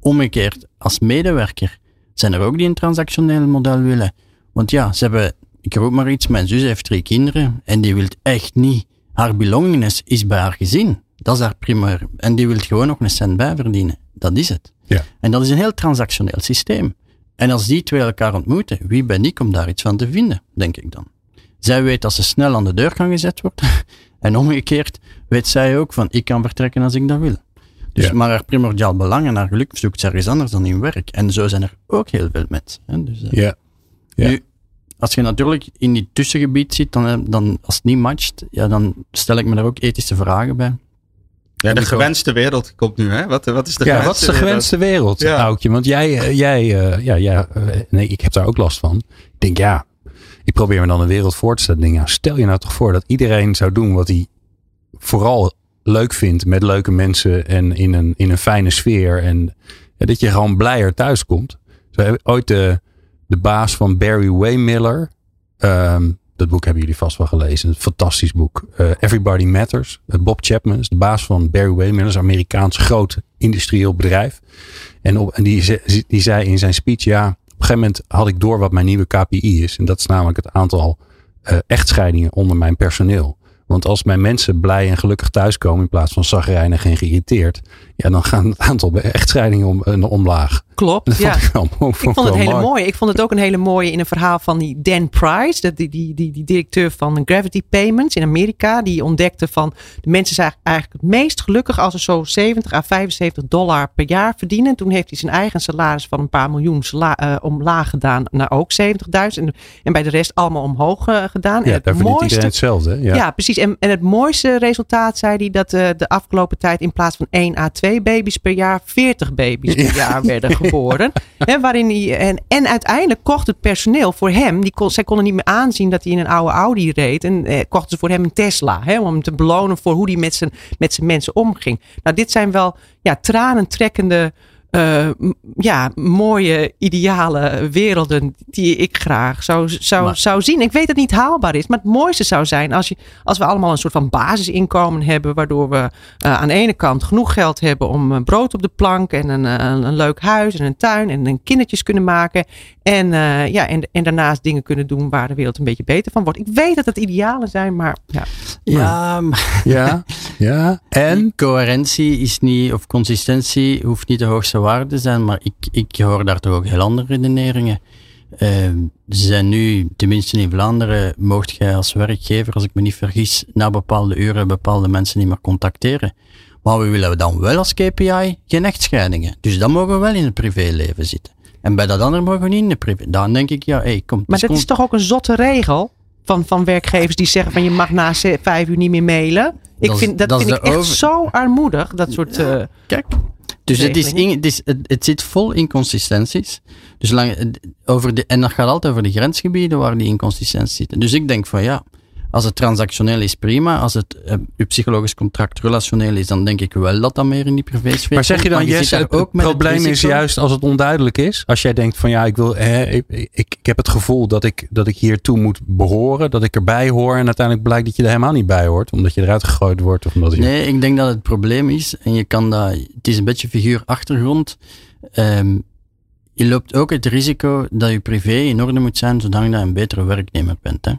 Omgekeerd, als medewerker zijn er ook die een transactioneel model willen. Want ja, ze hebben, ik roep maar iets, mijn zus heeft drie kinderen en die wil echt niet, haar belongingness is bij haar gezin. Dat is haar primair. En die wil gewoon nog een cent bij verdienen. Dat is het. Ja. En dat is een heel transactioneel systeem. En als die twee elkaar ontmoeten, wie ben ik om daar iets van te vinden, denk ik dan. Zij weet dat ze snel aan de deur kan gezet wordt. en omgekeerd weet zij ook van, ik kan vertrekken als ik dat wil. Dus Ja. maar haar primordiaal belang en haar geluk zoekt ze ergens anders dan in werk. En zo zijn er ook heel veel mensen. Hè? Dus, eh, Ja. Ja. Nu, als je natuurlijk in die tussengebied zit, dan, eh, dan, als het niet matcht, ja, dan stel ik me daar ook ethische vragen bij. Ja, de gewenste wereld komt nu, hè? Wat, wat is de Ja, gewenste wat is de wereld? gewenste wereld, Ja. Aukje? Want jij, eh, jij ja, ja, nee, ik heb daar ook last van. Ik denk, ja, ik probeer me dan een wereld voor te stellen. Ja, stel je nou toch voor dat iedereen zou doen wat hij vooral leuk vindt met leuke mensen en in een, in een fijne sfeer. En dat je gewoon blijer thuis komt. Zo heb ooit de, de baas van Barry Waymiller. ehm, dat boek hebben jullie vast wel gelezen. Een fantastisch boek. Eh, Everybody Matters. Eh, Bob Chapman is de baas van Barry Waymiller. een Amerikaans groot industrieel bedrijf. En, op, en die, die zei in zijn speech, ja, gegeven moment had ik door wat mijn nieuwe KPI is. En dat is namelijk het aantal eh, echtscheidingen onder mijn personeel. Want als mijn mensen blij en gelukkig thuiskomen in plaats van zagrijnig en geïrriteerd, ja, dan gaan het aantal echtscheidingen om, uh, omlaag. Klopt, Dat ja. vond ik, wel, vond Ik vond het hele mooi. mooi. Ik vond het ook een hele mooie in een verhaal van die Dan Price, dat die, die, die, die directeur van Gravity Payments in Amerika. Die ontdekte van de mensen zijn eigenlijk het meest gelukkig als ze zo 70 à 75 dollar per jaar verdienen. En toen heeft hij zijn eigen salaris van een paar miljoen sala- eh, omlaag gedaan naar ook 70.000. En, en bij de rest allemaal omhoog eh, gedaan. en Ja, het daar verdient mooiste, iedereen hetzelfde. Ja. ja. precies. En, en het mooiste resultaat zei hij dat eh, de afgelopen tijd in plaats van 1 à 2 baby's per jaar 40 baby's per jaar werden geboren. Hè, waarin hij, en, en uiteindelijk kocht het personeel voor hem, die kon, zij konden niet meer aanzien dat hij in een oude Audi reed. En eh, kochten ze voor hem een Tesla. Hè, om hem te belonen voor hoe hij met zijn, met zijn mensen omging. Nou, dit zijn wel ja, tranentrekkende. Eh, ja, mooie, ideale werelden die ik graag zou, zou, Maar- zou zien. Ik weet dat het niet haalbaar is, maar het mooiste zou zijn als, je, als we allemaal een soort van basisinkomen hebben, waardoor we eh, aan de ene kant genoeg geld hebben om eh, brood op de plank en een, een, een leuk huis en een tuin en een kindertjes kunnen maken. En, eh, ja, en, en daarnaast dingen kunnen doen waar de wereld een beetje beter van wordt. Ik weet dat het idealen zijn, maar ja. Ja, maar Ja, ja. En? coherentie is niet, of consistentie hoeft niet de hoogste waarde te zijn, maar ik, ik hoor daar toch ook heel andere redeneringen. Eh, ze zijn nu, tenminste in Vlaanderen, moogt jij als werkgever, als ik me niet vergis, na bepaalde uren bepaalde mensen niet meer contacteren. Maar we willen dan wel als KPI geen echtscheidingen. Dus dan mogen we wel in het privéleven zitten. En bij dat andere mogen we niet in de privé. Dan denk ik, ja, hey, kom. Maar dat is toch ook een zotte regel van, van werkgevers die zeggen van je mag na vijf uur niet meer mailen. Ik Dat vind, dat vind ik echt over- zo armoedig, dat soort... eh, Kijk. Dus het, is in, het, is, het, het zit vol inconsistenties. Dus lang, over de, en dat gaat altijd over de grensgebieden waar die inconsistenties zitten. Dus ik denk van ja, als het transactioneel is prima. Als het eh, uw psychologisch contract relationeel is, dan denk ik wel dat dat meer in die privésfeer Maar zeg je dan, Jesse, het, het met probleem is risico. juist als het onduidelijk is. Als jij denkt van ja, ik, wil, eh, ik, ik, ik heb het gevoel dat ik, dat ik hiertoe moet behoren. Dat ik erbij hoor. En uiteindelijk blijkt dat je er helemaal niet bij hoort. Omdat je eruit gegooid wordt. Of omdat je, Nee, ik denk dat het probleem is, en je kan dat, het is een beetje figuur achtergrond. Ehm, je loopt ook het risico dat je privé in orde moet zijn, zodat je een betere werknemer bent. Hè?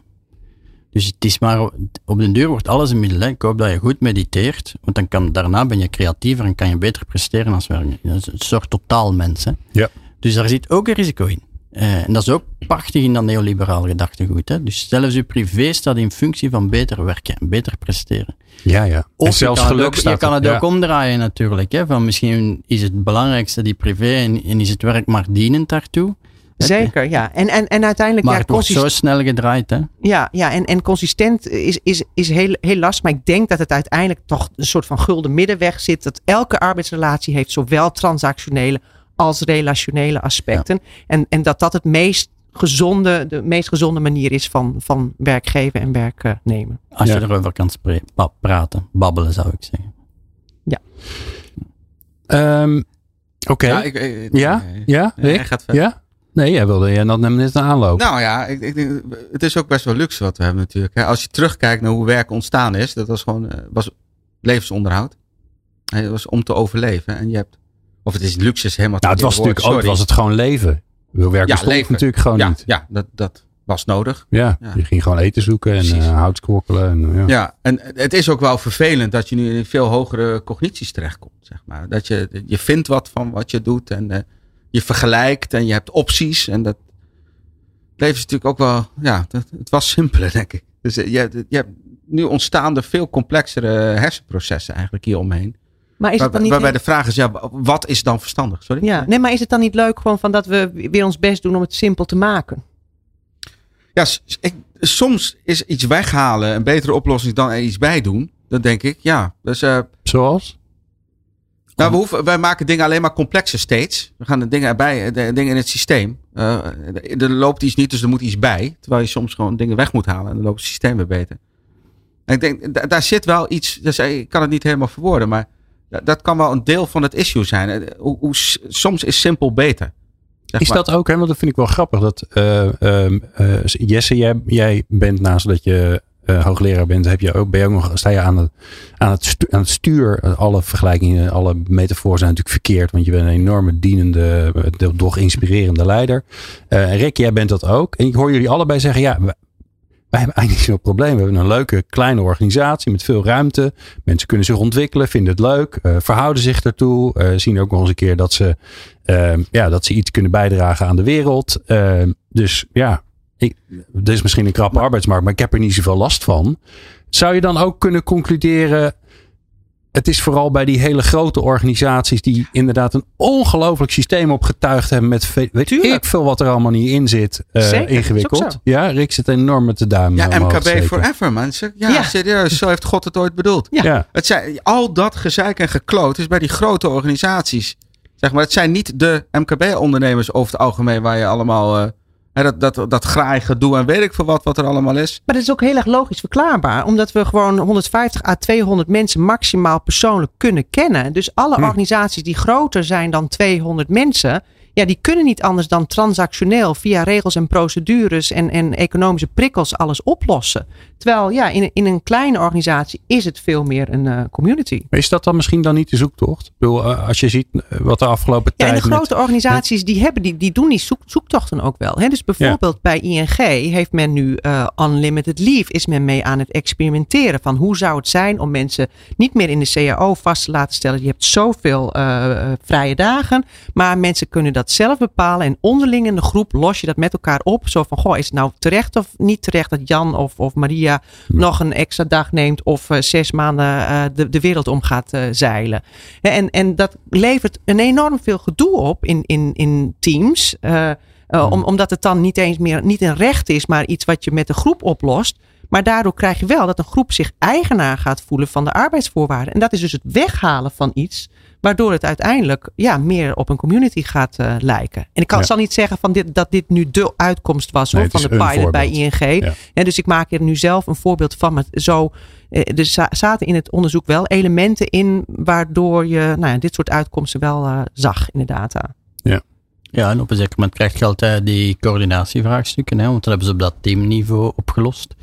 Dus het is maar, op den duur wordt alles een middel. Hè? Ik hoop dat je goed mediteert, want dan kan, daarna ben je creatiever en kan je beter presteren als werknemer. Dat is een soort totaalmens. Hè? Ja. Dus daar zit ook een risico in. Eh, en dat is ook prachtig in dat neoliberaal gedachtegoed. Hè? Dus zelfs je privé staat in functie van beter werken en beter presteren. ja, ja. Of en zelfs je geluk ook, je kan het Ja. ook omdraaien natuurlijk. Hè? Van misschien is het belangrijkste die privé en, en is het werk maar dienend daartoe. Zeker, ja. En, en, en uiteindelijk, Maar ja, het wordt consist- zo snel gedraaid. Hè? Ja, ja en, en consistent is, is, is heel, heel lastig. Maar ik denk dat het uiteindelijk toch een soort van gulden middenweg zit. Dat elke arbeidsrelatie heeft zowel transactionele als relationele aspecten. En, en dat dat het meest gezonde, de meest gezonde manier is van, van werk geven en werk eh. Als Ja. je erover kan praten, babbelen zou ik zeggen. Ehm, Oké. Ja, Ja? ik, ik- Ja? Ja? Rick? hij gaat verder. Ja? Nee, jij wilde jij had net een aanloop. Nou ja, ik, ik denk, het is ook best wel luxe wat we hebben natuurlijk. Als je terugkijkt naar hoe werk ontstaan is, dat was gewoon eh, was levensonderhoud. En Het was om te overleven. En je hebt, of het is luxe is helemaal nou, het was natuurlijk ook sorry. was het gewoon leven. Werk Ja, bestond leven. natuurlijk gewoon ja, niet. Ja, dat, dat was nodig. Ja, Ja. je ging gewoon eten zoeken en eh, hout kwokkelen. En, ja. Ja, en het is ook wel vervelend dat je nu in veel hogere cognities terechtkomt. Zeg maar. Dat je, je vindt wat van wat je doet en eh, je vergelijkt en je hebt opties. En dat is natuurlijk ook wel, ja, dat, het was simpeler denk ik. Dus eh, je, hebt- je hebt, nu ontstaan er veel complexere hersenprocessen eigenlijk hieromheen. Maar is het dan niet waarbij de vraag is, ja, wat is dan verstandig? Sorry? Ja, nee, maar is het dan niet leuk gewoon van dat we weer ons best doen om het simpel te maken? Ja, ik, soms is iets weghalen een betere oplossing dan er iets bij doen. Dan denk ik, ja, dus eh, Zoals? Nou, we hoeven, wij maken dingen alleen maar complexer steeds. We gaan de dingen erbij, de dingen in het systeem. Eh, er loopt iets niet, dus er moet iets bij. Terwijl je soms gewoon dingen weg moet halen en dan loopt het systeem weer beter. En ik denk, da- daar zit wel iets, dus ik kan het niet helemaal verwoorden, maar da- dat kan wel een deel van het issue zijn. Eh, Hoe, soms is simpel beter. Zeg Is maar. dat ook, hè? want dat vind ik wel grappig. Dat, eh, ehm, eh, Jesse, jij, jij bent naast dat je eh, hoogleraar bent, heb je ook, ben je ook nog, sta je aan het, aan het, stuur. Alle vergelijkingen, alle metaforen zijn natuurlijk verkeerd, want je bent een enorme dienende, eh, doch inspirerende leider. Eh Rick, jij bent dat ook. En ik hoor jullie allebei zeggen, ja, wij hebben eigenlijk niet zo'n probleem. We hebben een leuke kleine organisatie met veel ruimte. Mensen kunnen zich ontwikkelen, vinden het leuk, verhouden zich daartoe. Zien ook nog eens een keer dat ze, ja, dat ze iets kunnen bijdragen aan de wereld. dus ja, ik, dit is misschien een krappe arbeidsmarkt, maar ik heb er niet zoveel last van. Zou je dan ook kunnen concluderen het is vooral bij die hele grote organisaties die inderdaad een ongelooflijk systeem opgetuigd hebben met weet ik veel wat er allemaal niet in zit. Uh, ingewikkeld. Ja, Rick zit enorm met de duim. Ja, MKB forever mensen. Ja, ja, serieus. Zo heeft God het ooit bedoeld. Ja. Het zijn, al dat gezeik en gekloot is bij die grote organisaties. Zeg maar, het zijn niet de MKB-ondernemers over het algemeen waar je allemaal... Uh, dat, dat, dat graai gedoe en weet ik veel wat, wat er allemaal is. Maar dat is ook heel erg logisch verklaarbaar. Omdat we gewoon 150 à 200 mensen maximaal persoonlijk kunnen kennen. Dus alle hm. organisaties die groter zijn dan 200 mensen ja, die kunnen niet anders dan transactioneel via regels en procedures en, en economische prikkels alles oplossen. Terwijl ja, in, in een kleine organisatie is het veel meer een uh, community. Is dat dan misschien dan niet de zoektocht? Ik bedoel, uh, als je ziet eh, wat de afgelopen ja, tijd. En de grote organisaties die hebben, die, die doen die zoek, zoektochten ook wel. Hè? Dus bijvoorbeeld bij ING heeft men nu uh, unlimited leave, is men mee aan het experimenteren van hoe zou het zijn om mensen niet meer in de CAO vast te laten stellen. Je hebt zoveel vrije dagen, maar mensen kunnen dat zelf bepalen. En onderling in de groep los je dat met elkaar op. Zo van, goh, is het nou terecht of niet terecht dat Jan of, of Maria nog een extra dag neemt of uh, zes maanden uh, de, de wereld om gaat uh, zeilen. En, en dat levert een enorm veel gedoe op in, in, in teams. om, omdat het dan niet eens meer niet een recht is, maar iets wat je met de groep oplost. Maar daardoor krijg je wel dat een groep zich eigenaar gaat voelen van de arbeidsvoorwaarden. En dat is dus het weghalen van iets Waardoor het uiteindelijk ja, meer op een community gaat uh, lijken. En ik kan, zal niet zeggen van dit, dat dit nu de uitkomst was hoor, van de pilot bij ING. Ja. dus ik maak er nu zelf een voorbeeld van. Met zo, eh, er zaten in het onderzoek wel elementen in waardoor je nou ja, dit soort uitkomsten wel uh, zag in de data. Ja. Ja, en op een zeker moment krijg je altijd die coördinatievraagstukken, hè, want dan hebben ze op dat teamniveau opgelost.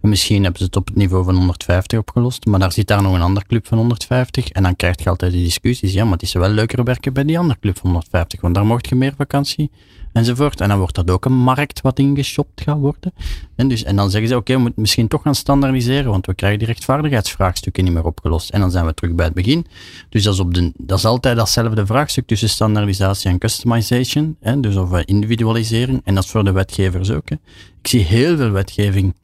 Misschien hebben ze het op het niveau van 150 opgelost, maar daar zit daar nog een andere club van 150. En dan krijg je altijd die discussies. Ja, maar het is wel leuker werken bij die andere club van 150, want daar mocht je meer vakantie enzovoort. En dan wordt dat ook een markt wat ingeshopt gaat worden. En, dus, en dan zeggen ze, oké, we moeten misschien toch gaan standaardiseren, want we krijgen die rechtvaardigheidsvraagstukken niet meer opgelost. En dan zijn we terug bij het begin. Dus dat is, op de, dat is altijd datzelfde vraagstuk tussen standaardisatie en customization. Hè, dus of individualisering. En dat is voor de wetgevers ook. Hè. Ik zie heel veel wetgeving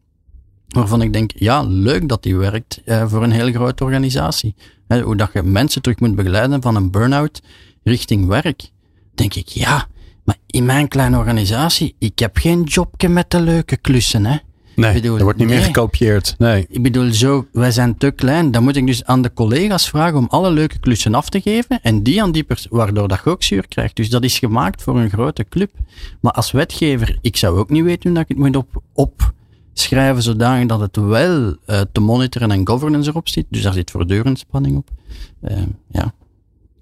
waarvan ik denk, ja, leuk dat die werkt uh, voor een heel grote organisatie. He, hoe dat je mensen terug moet begeleiden van een burn-out richting werk. Denk ik, ja, maar in mijn kleine organisatie, ik heb geen jobje met de leuke klussen, hè. Nee, bedoel, er wordt niet meer gekopieerd. Nee. Ik bedoel, zo, wij zijn te klein. Dan moet ik dus aan de collega's vragen om alle leuke klussen af te geven. En die aan die persoon, waardoor dat je ook zuur krijgt. Dus dat is gemaakt voor een grote club. Maar als wetgever, ik zou ook niet weten hoe dat ik het moet op, op schrijven zodanig dat het wel uh, te monitoren en governance erop zit. Dus daar zit voortdurend spanning op. Uh, ja.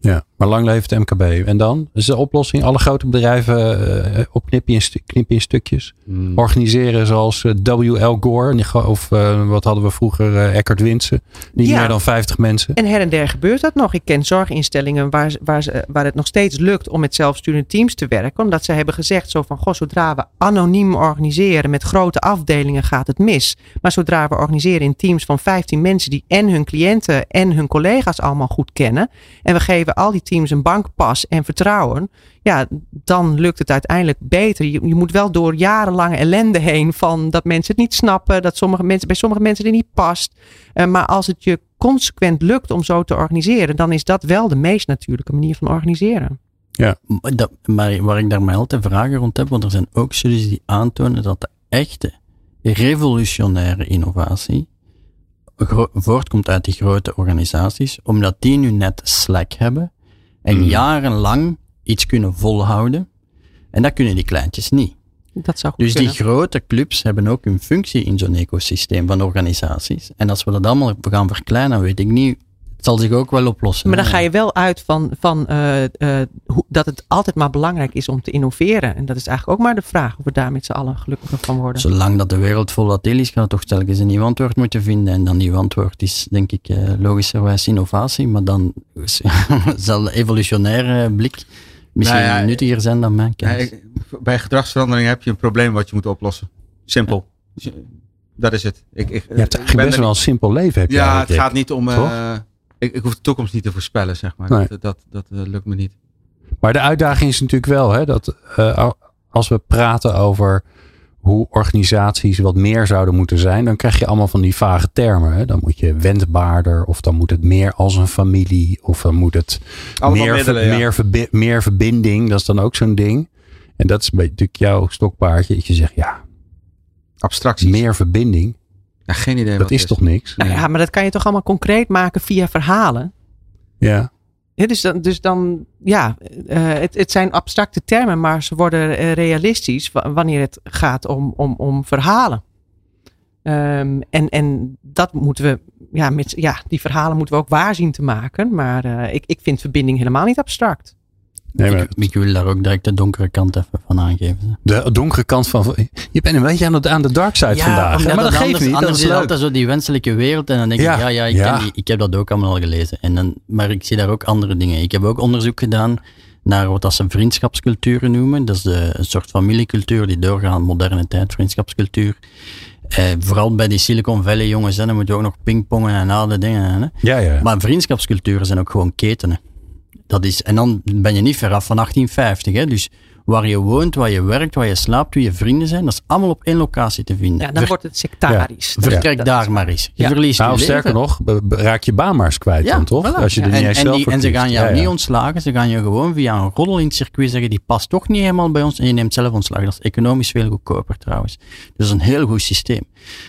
Ja, maar lang leeft de MKB. En dan? Is de oplossing alle grote bedrijven uh, opknippen in, knippen in stukjes? Hmm. Organiseren zoals uh, W.L. Gore of uh, wat hadden we vroeger Eckhart Winsen. Niet meer dan 50 mensen. En her en der gebeurt dat nog. Ik ken zorginstellingen waar, waar, waar het nog steeds lukt om met zelfsturende teams te werken. Omdat ze hebben gezegd zo van, goh, zodra we anoniem organiseren met grote afdelingen gaat het mis. Maar zodra we organiseren in teams van 15 mensen die en hun cliënten en hun collega's allemaal goed kennen. En we geven al die teams een bankpas en vertrouwen, ja, dan lukt het uiteindelijk beter. Je, je moet wel door jarenlange ellende heen van dat mensen het niet snappen, dat sommige mensen, bij sommige mensen het niet past. Uh, maar als het je consequent lukt om zo te organiseren, dan is dat wel de meest natuurlijke manier van organiseren. Ja. Maar waar ik daar mij altijd vragen rond heb, want er zijn ook studies die aantonen dat de echte revolutionaire innovatie voortkomt uit die grote organisaties, omdat die nu net Slack hebben en mm. jarenlang iets kunnen volhouden. En dat kunnen die kleintjes niet. Dat zou dus die grote clubs hebben ook een functie in zo'n ecosysteem van organisaties. En als we dat allemaal gaan verkleinen, weet ik niet zal zich ook wel oplossen. Maar dan ga je wel uit van, van uh, uh, dat het altijd maar belangrijk is om te innoveren. En dat is eigenlijk ook maar de vraag of we daar met z'n allen gelukkiger van worden. Zolang dat de wereld volatiel is, gaat toch telkens een nieuw antwoord moeten vinden. En dan nieuw antwoord is denk ik uh, logischerwijs innovatie. Maar dan zal evolutionaire blik misschien nou ja, nuttiger zijn dan mijn kennis. Ja, bij gedragsverandering heb je een probleem wat je moet oplossen. Simpel. Dat is het. Ik, ik, Je hebt eigenlijk best wel een simpel leven. Heb Ja, het gaat niet om. Ik, ik hoef de toekomst niet te voorspellen, zeg maar. Nee. Dat, dat, dat eh, lukt me niet. Maar de uitdaging is natuurlijk wel hè, dat eh, als we praten over hoe organisaties wat meer zouden moeten zijn, dan krijg je allemaal van die vage termen. Hè. Dan moet je wendbaarder, of dan moet het meer als een familie, of dan moet het Allemaal meer, middelen, ver- ja. meer, verbi- meer verbinding. Dat is dan ook zo'n ding. En dat is natuurlijk jouw stokpaardje. Dat je zegt, ja, Abstracties. meer verbinding, Ja, geen idee. dat wat is toch niks? Nou ja, maar dat kan je toch allemaal concreet maken via verhalen. Ja. Ja, dus, dan, dus dan, ja, eh, het, het zijn abstracte termen, maar ze worden eh, realistisch wa- wanneer het gaat om, om, om verhalen. Ehm, en, en dat moeten we, ja, met, ja, die verhalen moeten we ook waar zien te maken. Maar eh, ik, ik vind verbinding helemaal niet abstract. Nee, maar ik, ik wil daar ook direct de donkere kant even van aangeven. de donkere kant van. Je bent een beetje aan de, aan de dark side vandaag. Maar dat geeft anders, niet. Dat anders is is altijd zo die wenselijke wereld. En dan denk Ja, ik, ja, ja, ik, ja. ken die- ik heb dat ook allemaal al gelezen. En dan, maar ik zie daar ook andere dingen. Ik heb ook onderzoek gedaan naar wat dat ze vriendschapsculturen noemen. Dat is de, een soort familiecultuur die doorgaat in moderne tijd, vriendschapscultuur. Eh, vooral bij die Silicon Valley jongens, hè, dan moeten we ook nog pingpongen en al die dingen. Hè. Ja, ja. Maar vriendschapsculturen zijn ook gewoon ketenen. Dat is, en dan ben je niet veraf van 1850. Hè? Dus waar je woont, waar je werkt, waar je slaapt, wie je vrienden zijn, dat is allemaal op één locatie te vinden. Ja, dan Ver- wordt het sectarisch. vertrek Dat daar maar eens. Je Ja. verliest Nou, je sterker leven. nog, raak je baan maar eens kwijt Ja, dan toch? voilà. Als je er Ja, niet en, eens en, zelf die- en ze gaan jou Ja, ja. niet ontslagen, ze gaan je gewoon via een roddel in het circuit zeggen, die past toch niet helemaal bij ons en je neemt zelf ontslag. Dat is economisch veel goedkoper trouwens. Dus dat is een heel goed systeem.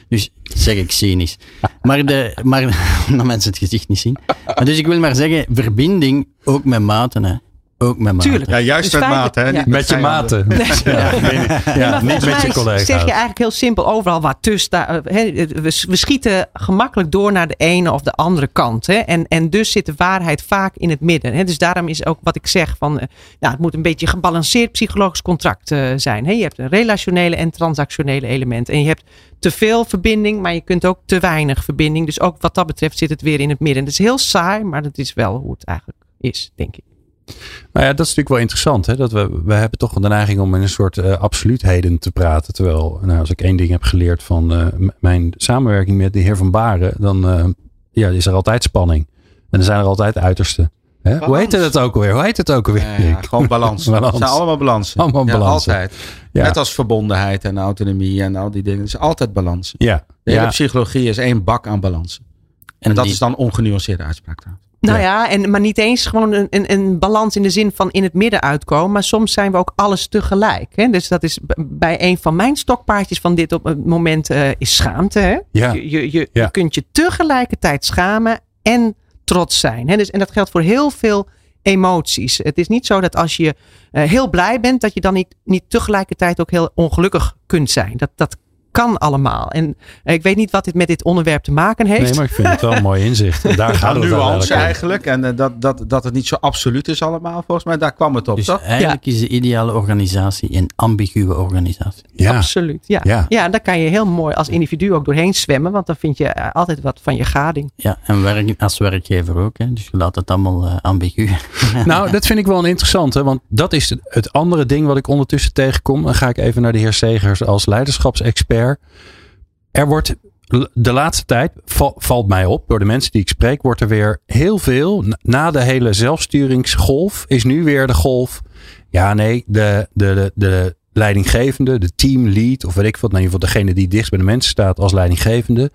Dus zeg ik cynisch. Maar, de, maar dat mensen het gezicht niet zien. Maar dus ik wil maar zeggen, verbinding ook met maten. Hè. Ook met maten. Tuurlijk. Ja, juist Dus met maat, hè? ja. Met je maten. Ja, Nee, maar ja, niet met je collega's. zeg je eigenlijk heel simpel overal wat tussen. daar, eh, hè, we, we schieten gemakkelijk door naar de ene of de andere kant. Hè? En, en dus zit de waarheid vaak in het midden. Hè? Dus daarom is ook wat ik zeg van, eh, nou, het moet een beetje gebalanceerd psychologisch contract eh, zijn. Hè? Je hebt een relationele en transactionele element. En je hebt te veel verbinding, maar je kunt ook te weinig verbinding. Dus ook wat dat betreft zit het weer in het midden. Het is heel saai, maar dat is wel hoe het eigenlijk is, denk ik. Nou ja, dat is natuurlijk wel interessant. Hè? Dat we, we hebben toch de neiging om in een soort eh, absoluutheden te praten. Terwijl, nou, als ik één ding heb geleerd van eh, mijn samenwerking met de heer Van Baren, dan eh, ja, is er altijd spanning. En er zijn er altijd uitersten. Hè? Hoe Balans. heet het ook alweer? Hoe heet het ook alweer? Ja, ja, gewoon balans. Balans. Het zijn allemaal balansen. Allemaal Ja, balansen. altijd. Ja. Net als verbondenheid en autonomie en al die dingen. Het is altijd balans. Ja, De hele ja. psychologie is één bak aan balansen. En, dat die- is dan ongenuanceerde uitspraak trouwens. Nou Ja. ja, en, maar niet eens gewoon een, een, een balans in de zin van in het midden uitkomen. Maar soms zijn we ook alles tegelijk. Hè? Dus dat is bij een van mijn stokpaardjes van dit op het moment eh, is schaamte. Hè? Ja. Je, je, je, Ja. je kunt je tegelijkertijd schamen en trots zijn. Hè? Dus, en dat geldt voor heel veel emoties. Het is niet zo dat als je eh, heel blij bent, dat je dan niet, niet tegelijkertijd ook heel ongelukkig kunt zijn. Dat, dat kan allemaal. En eh, ik weet niet wat dit met dit onderwerp te maken heeft. Nee, maar ik vind het wel een mooi inzicht. En Daar gaat het nuance eigenlijk. En eh, dat, dat, dat het niet zo absoluut is allemaal. Volgens mij, daar kwam het op. Dus toch? eigenlijk is de ideale organisatie een ambiguë organisatie. Ja, Absoluut, ja. Ja. ja. daar kan je heel mooi als individu ook doorheen zwemmen, want dan vind je eh, altijd wat van je gading. Ja, en werk, als werkgever ook. Hè. Dus je laat het allemaal ambigu. Nou, dat vind ik wel een interessante, want dat is het- het andere ding wat ik ondertussen tegenkom. Dan ga ik even naar de heer Segers als leiderschapsexpert. Er wordt de laatste tijd, val- valt mij op, door de mensen die ik spreek, wordt er weer heel veel, na- de hele zelfsturingsgolf, is nu weer de golf. Ja, nee, de, de, de, de leidinggevende, de teamlead, of weet ik wat, in ieder geval degene die dichtst bij de mensen staat als leidinggevende.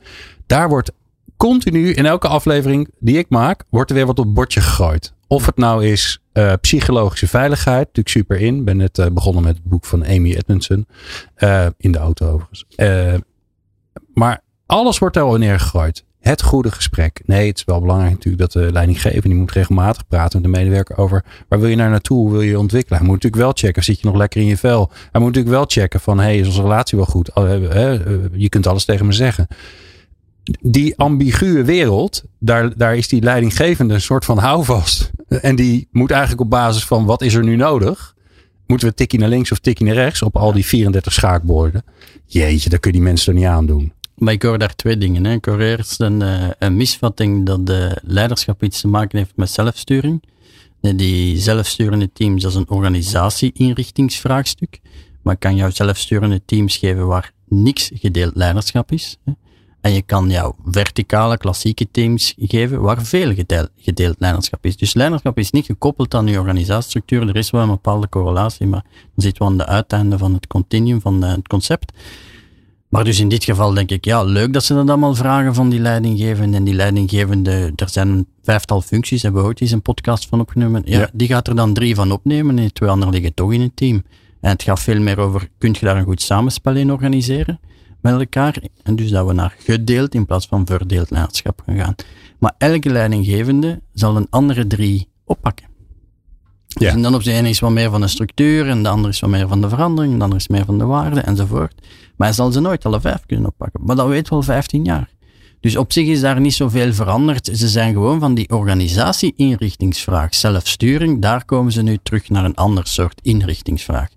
Daar wordt continu in elke aflevering die ik maak, wordt er weer wat op het bordje gegooid. Of het nou is eh, psychologische veiligheid, natuurlijk super in. Ben net eh, begonnen met het boek van Amy Edmondson. Eh, in de auto overigens. Maar alles wordt daar al neergegooid. Het goede gesprek. Nee, het is wel belangrijk natuurlijk dat de leidinggevende die moet regelmatig praten met de medewerker over waar wil je naar naartoe, hoe wil je je ontwikkelen. Hij moet natuurlijk wel checken, zit je nog lekker in je vel. Hij moet natuurlijk wel checken van, hey, is onze relatie wel goed? Oh, je kunt alles tegen me zeggen die ambiguë wereld, daar, daar is die leidinggevende een soort van houvast. En die moet eigenlijk op basis van wat is er nu nodig? Moeten we tikkie naar links of tikkie naar rechts op al die 34 schaakborden? Jeetje, daar kun je die mensen er niet aan doen. Maar ik hoor daar twee dingen. Hè. Ik hoor eerst een, eh, misvatting dat de leiderschap iets te maken heeft met zelfsturing. Die zelfsturende teams, dat is een organisatie-inrichtingsvraagstuk. Maar kan jou zelfsturende teams geven waar niks gedeeld leiderschap is. Hè. En je kan jouw verticale, klassieke teams geven waar veel gedeeld, gedeeld leiderschap is. Dus leiderschap is niet gekoppeld aan je organisatiestructuur. Er is wel een bepaalde correlatie, maar dan zitten we aan de uiteinden van het continuum, van het concept. Maar dus in dit geval denk ik, ja, leuk dat ze dat allemaal vragen van die leidinggevende. En die leidinggevende, er zijn een vijftal functies, hebben we ooit eens een podcast van opgenomen. Ja, Ja. Die gaat er dan drie van opnemen en twee anderen liggen toch in het team. En het gaat veel meer over, kun je daar een goed samenspel in organiseren met elkaar? En dus dat we naar gedeeld in plaats van verdeeld leiderschap gaan gaan. Maar elke leidinggevende zal een andere drie oppakken. Ja. Dus en dan op de ene is wat meer van de structuur, en de andere is wat meer van de verandering, en de andere is meer van de waarde, enzovoort. Maar hij zal ze nooit alle vijf kunnen oppakken. Maar dat weet wel 15 jaar. Dus op zich is daar niet zoveel veranderd. Ze zijn gewoon van die organisatie-inrichtingsvraag, zelfsturing, daar komen ze nu terug naar een ander soort inrichtingsvraag.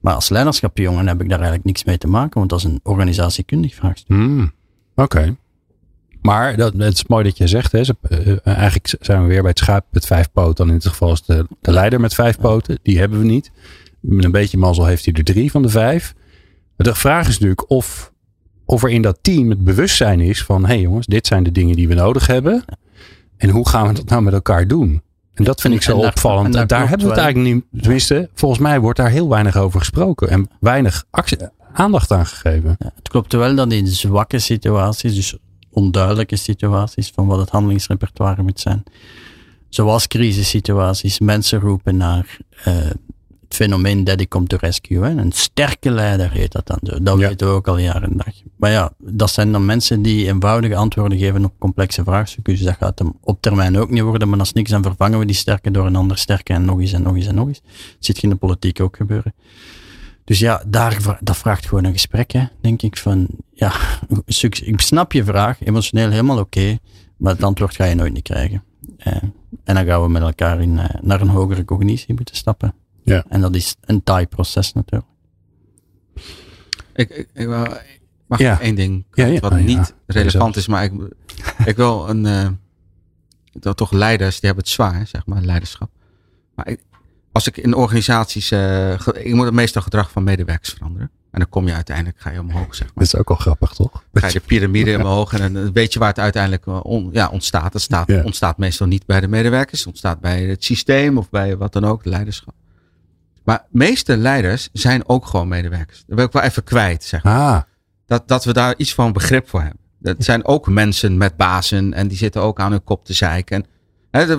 Maar als leiderschapjongen heb ik daar eigenlijk niks mee te maken, want dat is een organisatiekundig vraagstuk. Hmm, Oké. Maar dat, het is mooi dat je zegt, hè, ze, eh, eigenlijk zijn we weer bij het schaap met vijf poten. Dan in dit geval is de, de leider met vijf poten. Die hebben we niet. Met een beetje mazzel heeft hij er drie van de vijf. De vraag is natuurlijk of, of er in dat team het bewustzijn is van... hé hey jongens, dit zijn de dingen die we nodig hebben. En hoe gaan we dat nou met elkaar doen? En dat vind ik zo en opvallend. en daar hebben we het eigenlijk niet... Tenminste, volgens mij wordt daar heel weinig over gesproken. En weinig actie, aandacht aan gegeven. Ja, het klopt wel dat in zwakke situaties, dus onduidelijke situaties van wat het handelingsrepertoire moet zijn, zoals crisissituaties, mensen roepen naar eh, het fenomeen daddy come to rescue. Hè. Een sterke leider heet dat dan zo. Dat Ja. weten we ook al jaren en dag. Maar ja, dat zijn dan mensen die eenvoudige antwoorden geven op complexe vraagstukken. Dus dat gaat hem op termijn ook niet worden. Maar als niks, dan vervangen we die sterke door een ander sterke en nog eens en nog eens en nog eens. Dat ziet je in de politiek ook gebeuren. Dus ja, daar, dat vraagt gewoon een gesprek, hè, denk ik. Van, ja, succes- ik snap je vraag, emotioneel helemaal oké, maar het antwoord ga je nooit niet krijgen. Eh, en dan gaan we met elkaar in, eh, naar een hogere cognitie moeten stappen. Ja. En dat is een taai proces natuurlijk. Ik, ik, ik wou- mag Ja. ik één ding Ja, ja. wat Oh, ja. niet relevant is, maar ik, ik wil een eh, dat toch leiders die hebben het zwaar, zeg maar leiderschap. Maar ik, als ik in organisaties, eh, ik moet het meestal gedrag van medewerkers veranderen. En dan kom je uiteindelijk, ga je omhoog, zeg maar. Dat is ook al grappig, toch? Ga je de piramide omhoog en dan weet je waar het uiteindelijk eh, on- ja, ontstaat. Het staat, Ja. ontstaat meestal niet bij de medewerkers, het ontstaat bij het systeem of bij wat dan ook, de leiderschap. Maar meeste leiders zijn ook gewoon medewerkers. Dat wil ik wel even kwijt, zeg maar. Ah, Dat, dat we daar iets van begrip voor hebben. Dat zijn ook mensen met bazen en die zitten ook aan hun kop te zeiken. En, hè,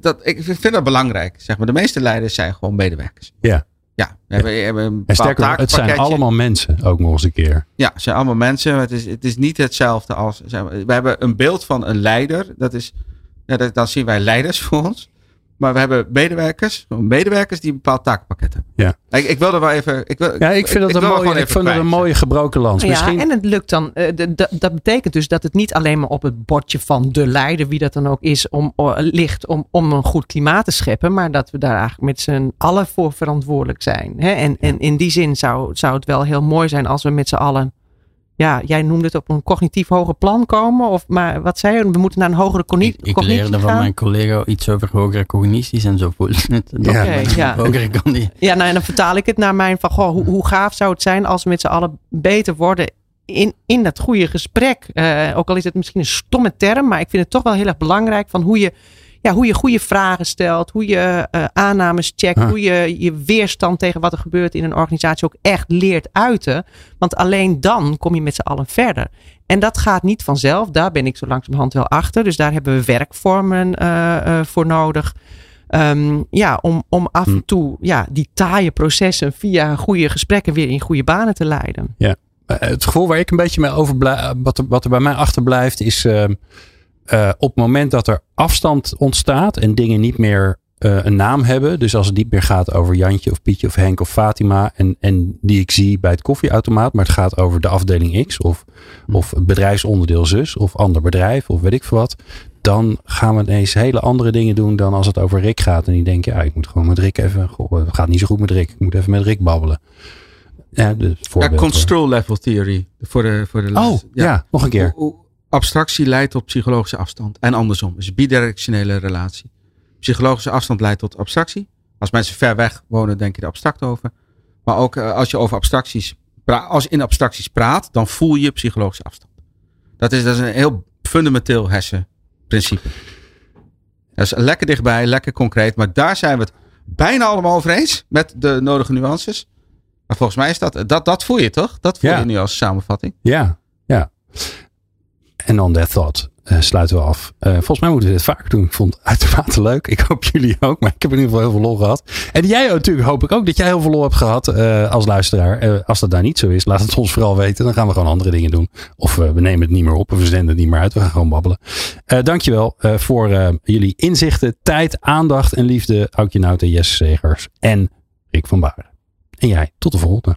dat, ik vind dat belangrijk. Zeg maar. De meeste leiders zijn gewoon medewerkers. Ja. Ja, we hebben, we hebben een en sterker het zijn allemaal mensen ook nog eens een keer. Ja, het zijn allemaal mensen. Het is, het is niet hetzelfde als. Zeg maar, we hebben een beeld van een leider. Dat is. Ja, dat, dan zien wij leiders voor ons. Maar we hebben medewerkers. Medewerkers die een bepaald hebben. Ja. Ik, ik wilde wel even. Ik wil, Ja, ik vind dat een mooie, ik vind dat een kwijt, mooie gebroken lans. Ja, Misschien, en het lukt dan. eh, de- de- dat betekent dus dat het niet alleen maar op het bordje van de leider, wie dat dan ook is, om, ligt om, om een goed klimaat te scheppen. Maar dat we daar eigenlijk met z'n allen voor verantwoordelijk zijn. Hè? En, en in die zin zou, zou het wel heel mooi zijn als we met z'n allen. Ja, jij noemde het op een cognitief hoger plan komen. Of, maar wat zei je? We moeten naar een hogere cogni- Ik, ik cognitie leerde van mijn collega iets over hogere cognities en zo voelt het. Ja. ja. Hogere kan die. Ja, nou en dan vertaal ik het naar mijn van, goh, hoe, hoe gaaf zou het zijn als we met z'n allen beter worden in, in dat goede gesprek. Eh, ook al is het misschien een stomme term, maar ik vind het toch wel heel erg belangrijk van hoe je, ja, hoe je goede vragen stelt, hoe je eh, aannames checkt, Ah. hoe je je weerstand tegen wat er gebeurt in een organisatie ook echt leert uiten. Want alleen dan kom je met z'n allen verder. En dat gaat niet vanzelf, daar ben ik zo langzamerhand wel achter. Dus daar hebben we werkvormen eh, eh, voor nodig. Ehm, ja, om, om af Hm. en toe ja, die taaie processen via goede gesprekken weer in goede banen te leiden. Eh, het gevoel waar ik een beetje mee overblijf, wat er, wat er bij mij achterblijft, is ehm, eh, op het moment dat er afstand ontstaat en dingen niet meer eh, een naam hebben. Dus als het niet meer gaat over Jantje of Pietje of Henk of Fatima. En, en die ik zie bij het koffieautomaat. Maar het gaat over de afdeling X of, of het bedrijfsonderdeel zus of ander bedrijf of weet ik veel wat. Dan gaan we ineens hele andere dingen doen dan als het over Rick gaat. En die denken, ja, ik moet gewoon met Rick even. Goh, het gaat niet zo goed met Rick. Ik moet even met Rick babbelen. Ja, de Ja, control level theory. Voor de, voor de Oh, ja, nog een keer. Abstractie leidt tot psychologische afstand. En andersom. Dus een bidirectionele relatie. Psychologische afstand leidt tot abstractie. Als mensen ver weg wonen, denk je er abstract over. Maar ook eh, als je over abstracties als je in abstracties praat, dan voel je psychologische afstand. Dat is, dat is een heel fundamenteel hersenprincipe. Dat is lekker dichtbij, lekker concreet. Maar daar zijn we het bijna allemaal over eens. Met de nodige nuances. Maar volgens mij is dat, dat, dat voel je toch? Dat voel je nu als samenvatting. Ja, ja. En on that thought uh, sluiten we af. Uh, volgens mij moeten we dit vaker doen. Ik vond het uitermate leuk. Ik hoop jullie ook. Maar ik heb in ieder geval heel veel lol gehad. En jij natuurlijk hoop ik ook dat jij heel veel lol hebt gehad uh, als luisteraar. als dat daar niet zo is, laat het ons vooral weten. Dan gaan we gewoon andere dingen doen. Of we nemen het niet meer op. Of we zenden het niet meer uit. We gaan gewoon babbelen. dankjewel voor jullie inzichten, tijd, aandacht en liefde. Aukje Nauta, Jesse Segers en Rick van Baren. En jij, tot de volgende.